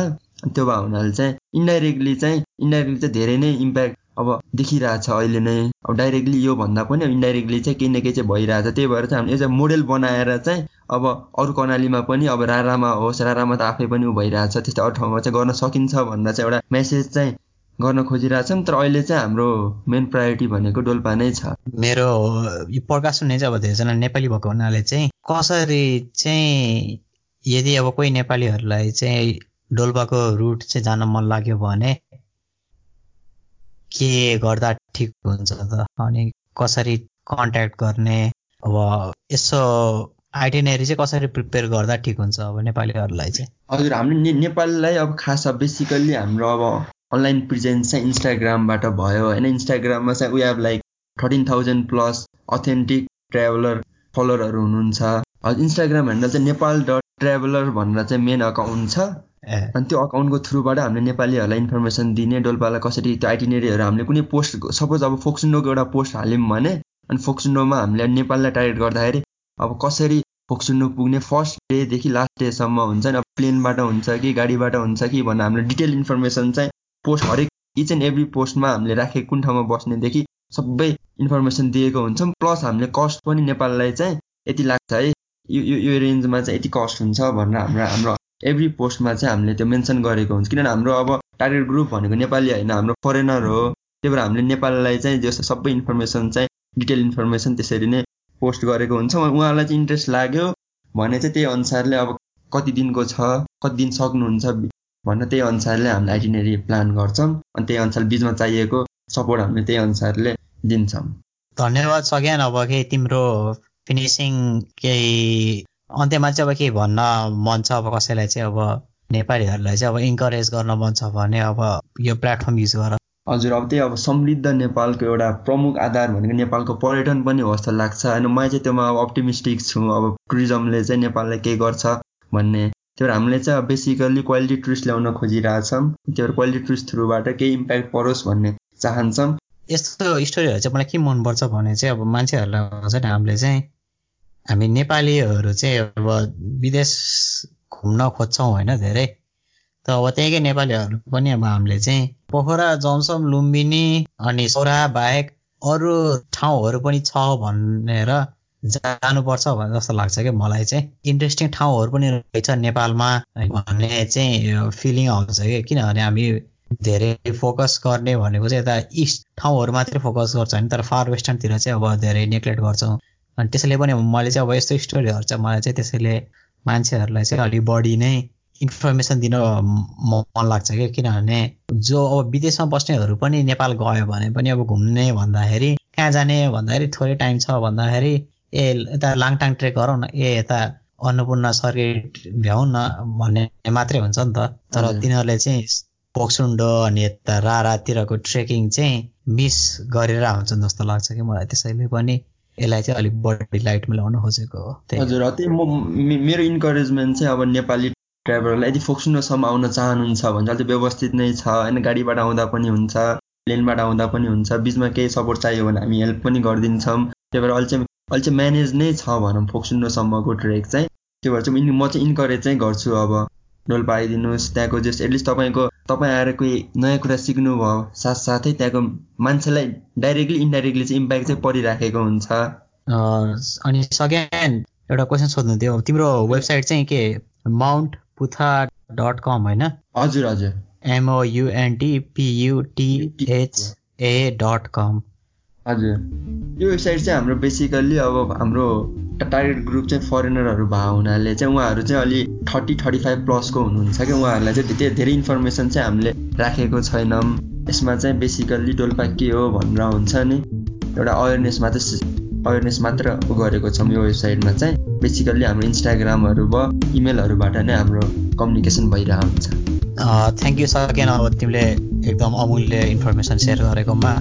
त्यो भए हुनाले चाहिँ इन्डाइरेक्टली चाहिँ इन्डाइरेक्टली चाहिँ धेरै नै इम्प्याक्ट अब देखिरहेछ अहिले नै। अब डाइरेक्टली यो भन्दा पनि इन्डाइरेक्टली चाहिँ केही न केही चाहिँ भइरहेछ। त्यही भएर चाहिँ हामीले एज अ मोडेल बनाएर चाहिँ अब अरू कर्णालीमा पनि अब रारामा होस् रारामा त आफै पनि ऊ भइरहेछ। त्यस्तै अरू ठाउँमा चाहिँ गर्न सकिन्छ भनेर चाहिँ एउटा मेसेज चाहिँ गर्न खोजिरहेछौँ। तर अहिले चाहिँ हाम्रो मेन प्रायोरिटी भनेको डोल्पा नै छ। मेरो यो प्रकाश सुन्ने चाहिँ अब धेरैजना नेपाली भएको हुनाले चाहिँ कसरी चाहिँ यदि अब कोही नेपालीहरूलाई चाहिँ डोल्पाको रुट चाहिँ जान मन लाग्यो भने के गर्दा ठिक हुन्छ त? अनि कसरी कन्ट्याक्ट गर्ने? अब यसो आइटेनेरी चाहिँ कसरी प्रिपेयर गर्दा ठिक हुन्छ अब नेपालीहरूलाई चाहिँ? हजुर हामीले ने नेपालीलाई अब खास अब बेसिकल्ली हाम्रो अब अनलाइन प्रेजेन्स चाहिँ इन्स्टाग्रामबाट भयो होइन। इन्स्टाग्राममा चाहिँ we have like thirteen thousand plus authentic traveller फलोवरहरू हुनुहुन्छ। इन्स्टाग्राम ह्यान्डल चाहिँ नेपाल डट ट्राभलर भनेर चाहिँ मेन अकाउन्ट छ। अनि त्यो अकाउन्टको थ्रुबाट हामीले नेपालीहरूलाई इन्फर्मेसन दिने डोल्पालाई कसरी त्यो आइटिनेरीहरू हामीले कुनै पोस्ट सपोज अब फोक्सुन्डोको एउटा पोस्ट हाल्यौँ भने अनि फोक्सुन्डोमा हामीले नेपालीलाई टार्गेट गर्दाखेरि अब कसरी फोक्सुन्डो पुग्ने फर्स्ट डेदेखि लास्ट डेसम्म हुन्छ नि अब प्लेनबाट हुन्छ कि गाडीबाट हुन्छ कि भनेर हामीले डिटेल इन्फर्मेसन चाहिँ पोस्ट हरेक इच एन्ड एभ्री पोस्टमा हामीले राखेको कुन ठाउँमा बस्नेदेखि सबै इन्फर्मेसन दिएको हुन्छौँ प्लस हामीले कस्ट पनि नेपाललाई चाहिँ यति लाग्छ है यो यो रेन्जमा चाहिँ यति कस्ट हुन्छ भनेर हाम्रो हाम्रो एभ्री पोस्टमा चाहिँ हामीले त्यो मेन्सन गरेको हुन्छ। किनभने हाम्रो अब टार्गेट ग्रुप भनेको नेपाली होइन हाम्रो फरेनर हो। त्यही भएर हामीले नेपाललाई चाहिँ जस्तो सबै इन्फर्मेसन चाहिँ डिटेल इन्फर्मेसन त्यसरी नै पोस्ट गरेको हुन्छ। उहाँलाई चाहिँ इन्ट्रेस्ट लाग्यो भने चाहिँ त्यही अनुसारले अब कति दिनको छ कति दिन सक्नुहुन्छ भनेर त्यही अनुसारले हामीले आइटिनेरी प्लान गर्छौँ। अनि त्यही अनुसार बिचमा चाहिएको सपोर्ट हामीले त्यही अनुसारले दिन्छौँ। धन्यवाद सज्ञान अब के तिम्रो फिनिसिङ केही अन्त्यमा चाहिँ अब के भन्न मन छ अब कसैलाई चाहिँ अब नेपालीहरूलाई चाहिँ अब इन्करेज गर्न मन छ भने अब यो प्लेटफर्म युज गर। हजुर अब त्यही अब समृद्ध नेपालको एउटा प्रमुख आधार भनेको नेपालको पर्यटन पनि हो जस्तो लाग्छ। होइन म चाहिँ त्योमा अब अप्टिमिस्टिक छु। अब टुरिज्मले चाहिँ नेपाललाई केही गर्छ भन्ने। त्यो हामीले चाहिँ अब बेसिकल्ली क्वालिटी टुरिस्ट ल्याउन खोजिरहेछौँ। त्यो क्वालिटी टुरिस्ट थ्रुबाट केही इम्प्याक्ट परोस् भन्ने चाहन्छौँ। यस्तो स्टोरीहरू चाहिँ मलाई के मनपर्छ भने चाहिँ अब मान्छेहरूलाई हामीले चाहिँ हामी नेपालीहरू चाहिँ अब विदेश घुम्न खोज्छौँ होइन धेरै। त अब त्यहीँकै नेपालीहरू पनि अब हामीले चाहिँ पोखरा जमसम लुम्बिनी अनि सौरा बाहेक अरू ठाउँहरू पनि छ भनेर जानुपर्छ भन्ने जस्तो लाग्छ क्या मलाई चाहिँ। इन्ट्रेस्टिङ ठाउँहरू पनि रहेछ नेपालमा भन्ने चाहिँ फिलिङ आउँछ कि किनभने हामी धेरै फोकस गर्ने भनेको चाहिँ यता इस्ट ठाउँहरू मात्रै फोकस गर्छ होइन तर फार वेस्टर्नतिर चाहिँ अब धेरै नेग्लेक्ट गर्छौँ। अनि त्यसैले पनि मैले चाहिँ अब यस्तो स्टोरीहरू चाहिँ मलाई चाहिँ त्यसैले मान्छेहरूलाई चाहिँ अलिक बढी नै इन्फर्मेसन दिन मन लाग्छ क्या। किनभने जो अब विदेशमा बस्नेहरू पनि नेपाल गयो भने पनि अब घुम्ने भन्दाखेरि कहाँ जाने भन्दाखेरि थोरै टाइम छ भन्दाखेरि ए यता लाङटाङ ट्रेक गरौँ न ए यता अन्नपूर्ण सर्किट भ्याउँ न भन्ने मात्रै हुन्छ नि त। तर तिनीहरूले चाहिँ पोक्सुन्डो अनि यता रारातिरको ट्रेकिङ चाहिँ मिस गरेर हुन्छन् जस्तो लाग्छ कि मलाई। त्यसैले पनि यसलाई चाहिँ अलिक बढी लाइटमा ल्याउन खोजेको हो हजुर त्यही म मेरो इन्करेजमेन्ट चाहिँ अब नेपाली ड्राइभरहरूलाई यदि फोक्सुनोसम्म आउन चाहनुहुन्छ भने चाहिँ व्यवस्थित नै छ होइन गाडीबाट आउँदा पनि हुन्छ प्लेनबाट आउँदा पनि हुन्छ बिचमा केही सपोर्ट चाहियो भने हामी हेल्प पनि गरिदिन्छौँ। त्यही भएर अहिले चाहिँ अहिले चाहिँ म्यानेज नै छ भनौँ फोक्सुन्डोसम्मको ट्रेक चाहिँ। त्यो भएर चाहिँ म चाहिँ इन्करेज चाहिँ गर्छु अब डोल्पा आइदिनुहोस् त्यहाँको जस एटलिस्ट तपाईँको तपाईँ आएर कोही नयाँ कुरा सिक्नुभयो साथसाथै त्यहाँको मान्छेलाई डाइरेक्टली इन्डाइरेक्टली चाहिँ इम्प्याक्ट चाहिँ परिराखेको हुन्छ। अनि सकेन्ड एउटा क्वेसन सोध्नु थियो तिम्रो वेबसाइट चाहिँ के? माउन्ट पुथा डट कम होइन? हजुर हजुर। एमओयुएनटी पियुटिएचए डट कम हजुर। यो वेबसाइट चाहिँ हाम्रो बेसिकल्ली अब हाम्रो टार्गेट ग्रुप चाहिँ फरेनरहरू भएको हुनाले चाहिँ उहाँहरू चाहिँ अलि थर्टी थर्टी फाइभ प्लसको हुनुहुन्छ कि उहाँहरूलाई चाहिँ त्यो धेरै इन्फर्मेसन चाहिँ हामीले राखेको छैनौँ। यसमा चाहिँ बेसिकल्ली डोल्पा के हो भनेर हुन्छ नि। एउटा अवेरनेस मात्र अवेरनेस मात्र गरेको छौँ यो वेबसाइटमा चाहिँ। बेसिकल्ली हाम्रो इन्स्टाग्रामहरू भयो इमेलहरूबाट नै हाम्रो कम्युनिकेसन भइरहेको हुन्छ। थ्याङ्क यू सकेन। अब तिमीले एकदम अमूल्य इन्फर्मेसन सेयर गरेकोमा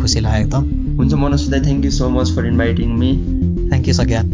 खुसी लाग्यो एकदम। हुन्छ Manoj thank you so much for inviting me thank you Sagyan